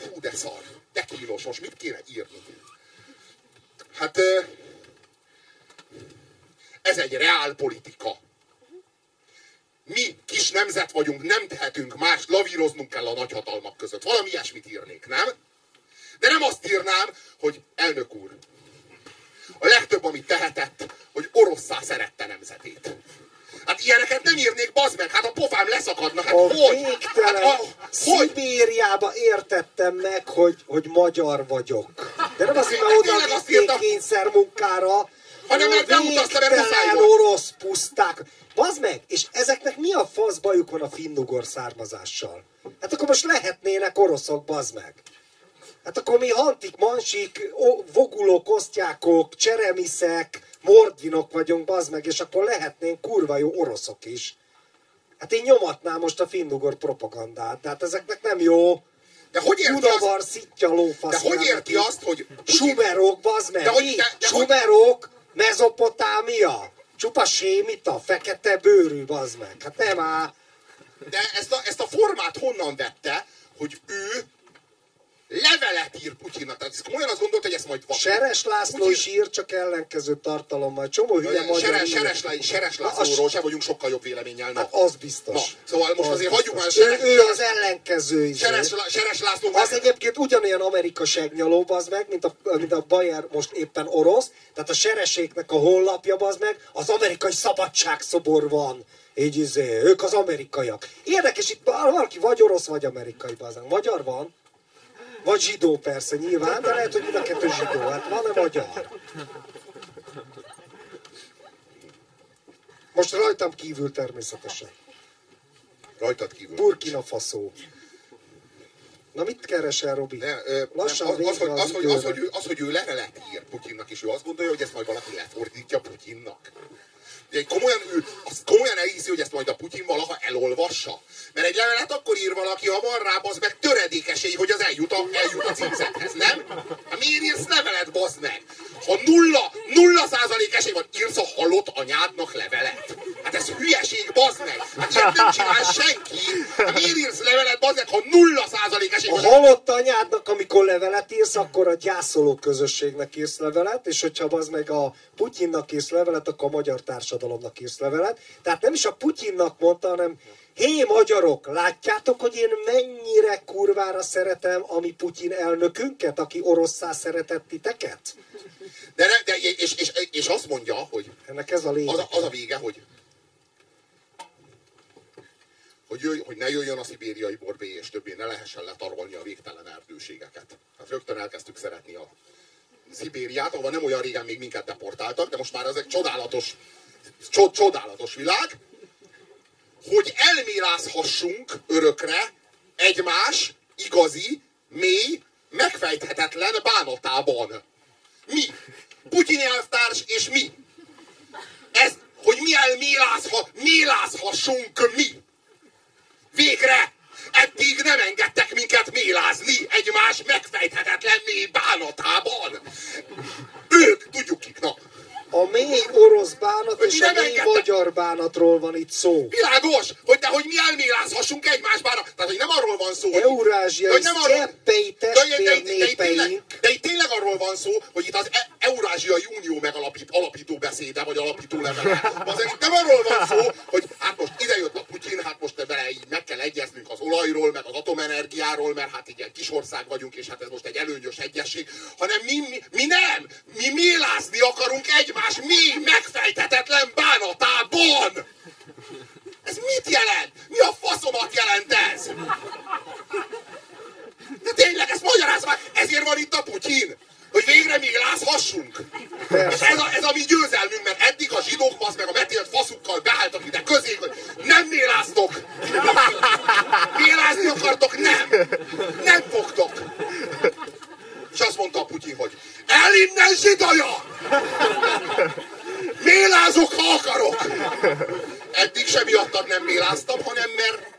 Hú, de szar, de kínos, most mit kéne írni? Hát ez egy reál politika. Mi kis nemzet vagyunk, nem tehetünk más, lavíroznunk kell a nagyhatalmak között. Valami ilyesmit írnék, nem? De nem azt írnám, hogy elnök úr, a legtöbb, amit tehetett, hogy oroszszá szerette nemzetét. Hát ilyeneket nem írnék, bazd meg, hát a pofám leszakadna, hát a hogy? Végtelen, hát a, Szibériába értettem meg, hogy, hogy magyar vagyok. De nem azt hogy oda kényszer munkára, hanem mert beutazta be orosz puszták. Bazd meg, és ezeknek mi a fasz bajuk van a finnugor származással? Hát akkor most lehetnének oroszok, bazd meg. Hát akkor mi hantik, mansik, vogulók, osztyákok, cseremiszek, mordvinok vagyunk, bazd meg, és akkor lehetnénk kurva jó oroszok is. Hát én nyomatnám most a finnugor propagandát, tehát ezeknek nem jó. De hogy érti Udavar, azt? szitja, lófasz. De hogy érti azt, hogy... Sumerok, bazd meg, de hogy, de, de Sumerok. Mezopotámia, csupa sémita, fekete bőrű, bazd meg. Hát nem áll. De ezt a, ezt a formát honnan vette, hogy ő levelet ír Putyinnak. Tehát komolyan azt gondolt, hogy ezt majd vakon. Seres László Putyin... is ír, csak ellenkező tartalommal. Csomó hülye magyar Seres, Seres, Seres, Seres Lászlóról se vagyunk sokkal jobb véleménnyel. Na. Hát az biztos. Na, szóval most az azért hagyjuk már Seres, ő, ő az ellenkező is. Seres, Seres László. Az meg... egyébként ugyanolyan amerika segnyaló, az meg, mint a, mint a Bayer most éppen orosz. Tehát a sereséknek a honlapja, az meg, az amerikai szabadságszobor van. Így izé, ők az amerikaiak. Érdekes, itt valaki vagy orosz, vagy amerikai, bazen. Magyar van? Vagy zsidó persze nyilván, de lehet, hogy mind a kettő zsidó. Hát van-e magyar? Most rajtam kívül természetesen. Rajtad kívül. Burkina Faso. Na mit keresel, Robi? Ne, ö, Lassan nem, az, az, hogy, az, hogy, az, hogy, ő, az, hogy ő levelet ír Putyinnak, és ő azt gondolja, hogy ezt majd valaki lefordítja Putyinnak. Komolyan, azt komolyan elhiszi, hogy ezt majd a Putyin valaha elolvassa. Mert egy levelet akkor ír valaki, ha van rá, az meg töredék esély, hogy az eljut a, eljut a címzethez, nem? Hát miért írsz levelet, bazd meg? Ha nulla, nulla százalék esély van, írsz a halott anyádnak levelet. Hát ez hülyeség, bazd meg! Hát ilyet nem csinál senki! Hát miért írsz levelet, bazd meg, ha nulla százalék esély A halott anyádnak, amikor levelet írsz, akkor a gyászoló közösségnek írsz levelet, és hogyha az meg a Putyinnak írsz levelet, akkor a magyar társadalomnak írsz levelet. Tehát nem is a Putyinnak mondta, hanem Hé, magyarok, látjátok, hogy én mennyire kurvára szeretem a mi Putyin elnökünket, aki orosszá szeretett titeket? De, ne, de és, és, és, azt mondja, hogy ennek ez a lényeg. Az a, az a vége, hogy hogy, jöjj, hogy ne jöjjön a szibériai borbé, és többé ne lehessen letarolni a végtelen erdőségeket. Hát rögtön elkezdtük szeretni a Szibériát, ahol nem olyan régen még minket deportáltak, de most már ez egy csodálatos, világ, hogy elmélázhassunk örökre egymás igazi, mély, megfejthetetlen bánatában. Mi? Putyin elvtárs és mi? Ez, hogy mi elmélázha, mélázhassunk mi? Végre! Eddig nem engedtek minket mélázni egymás megfejthetetlen mély bánatában. Ők, tudjuk kik, na, a mély orosz bánat hogy és a mély engedte. magyar bánatról van itt szó. Világos, hogy de hogy mi elmélázhassunk egymásbára. Tehát, hogy nem arról van szó, hogy... Eurázsiai hogy nem arról, cseppei testvér népeink. De itt tényleg arról van szó, hogy itt az e- Eurázsiai Unió megalapít, alapító beszéde, vagy alapító levele. Az itt nem arról van szó, hogy hát most ide jött a Putyin, hát most vele így meg kell egyeznünk az olajról, meg az atomenergiáról, mert hát egy ilyen kis ország vagyunk, és hát ez most egy előnyös egyesség, hanem mi, mi, mi nem! Mi mélázni akarunk egymás egymás mély, megfejthetetlen bánatában! Ez mit jelent? Mi a faszomat jelent ez? De tényleg, ezt magyarázz már! Ezért van itt a Putyin! Hogy végre mi lázhassunk! És ez a, ez a mi győzelmünk, mert eddig a zsidók az meg a metélt faszukkal beálltak ide közé, hogy nem méláztok! Mélázni akartok? Nem! Nem fogtok! És azt mondta a Putyin, hogy el innen zsidaja! Mélázok, ha akarok! Eddig sem miattad nem méláztam, hanem mert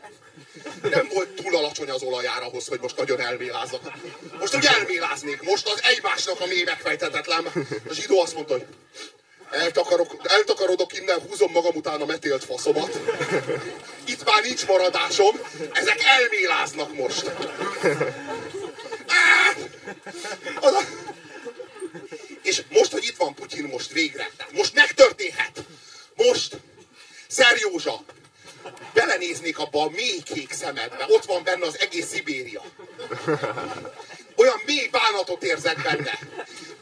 nem volt túl alacsony az olajár ahhoz, hogy most nagyon elmélázzak. Most úgy elméláznék, most az egymásnak a mély megfejtetetlen. A zsidó azt mondta, hogy eltakarok, eltakarodok innen, húzom magam után a metélt faszomat. Itt már nincs maradásom, ezek elméláznak most. Az a... És most, hogy itt van Putyin, most végre. Most megtörténhet. Most Szer Józsa, belenéznék abba a mély kék szemedbe. Ott van benne az egész Szibéria. Olyan mély bánatot érzek benne.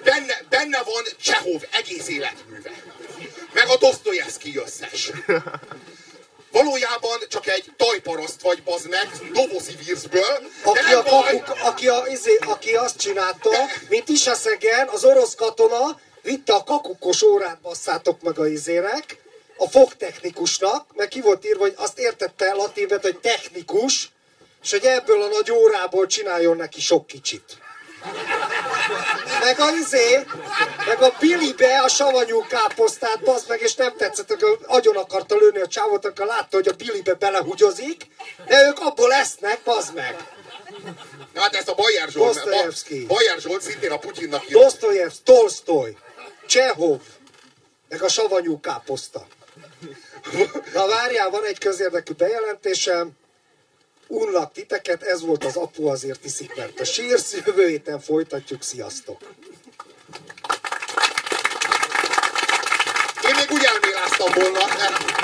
Benne, benne van Csehov egész életműve. Meg a Dostoyevsky összes valójában csak egy tajparaszt vagy, bazd meg, vízből. Aki, a kapuk, aki, a, izé, aki azt csinálta, de... mint Isaszegen, az orosz katona vitte a kakukos órát, basszátok meg a izérek, a fogtechnikusnak, mert ki volt írva, hogy azt értette latinvet, hogy technikus, és hogy ebből a nagy órából csináljon neki sok kicsit. Meg a izé, meg a Billybe a savanyú káposztát, bazd meg, és nem tetszett, hogy agyon akarta lőni a csávot, akkor látta, hogy a Billybe belehugyozik, de ők abból lesznek, bazd meg. Na hát ezt a Bajer Zsolt, Bajer Zsolt szintén a Putyinnak írt. Dostoyevsky, Tolstoy, Csehov, meg a savanyú káposzta. Na várjál, van egy közérdekű bejelentésem. Unlak titeket, ez volt az apu azért iszik, mert a sírsz, jövő héten folytatjuk, sziasztok! Én még úgy elméláztam volna, mert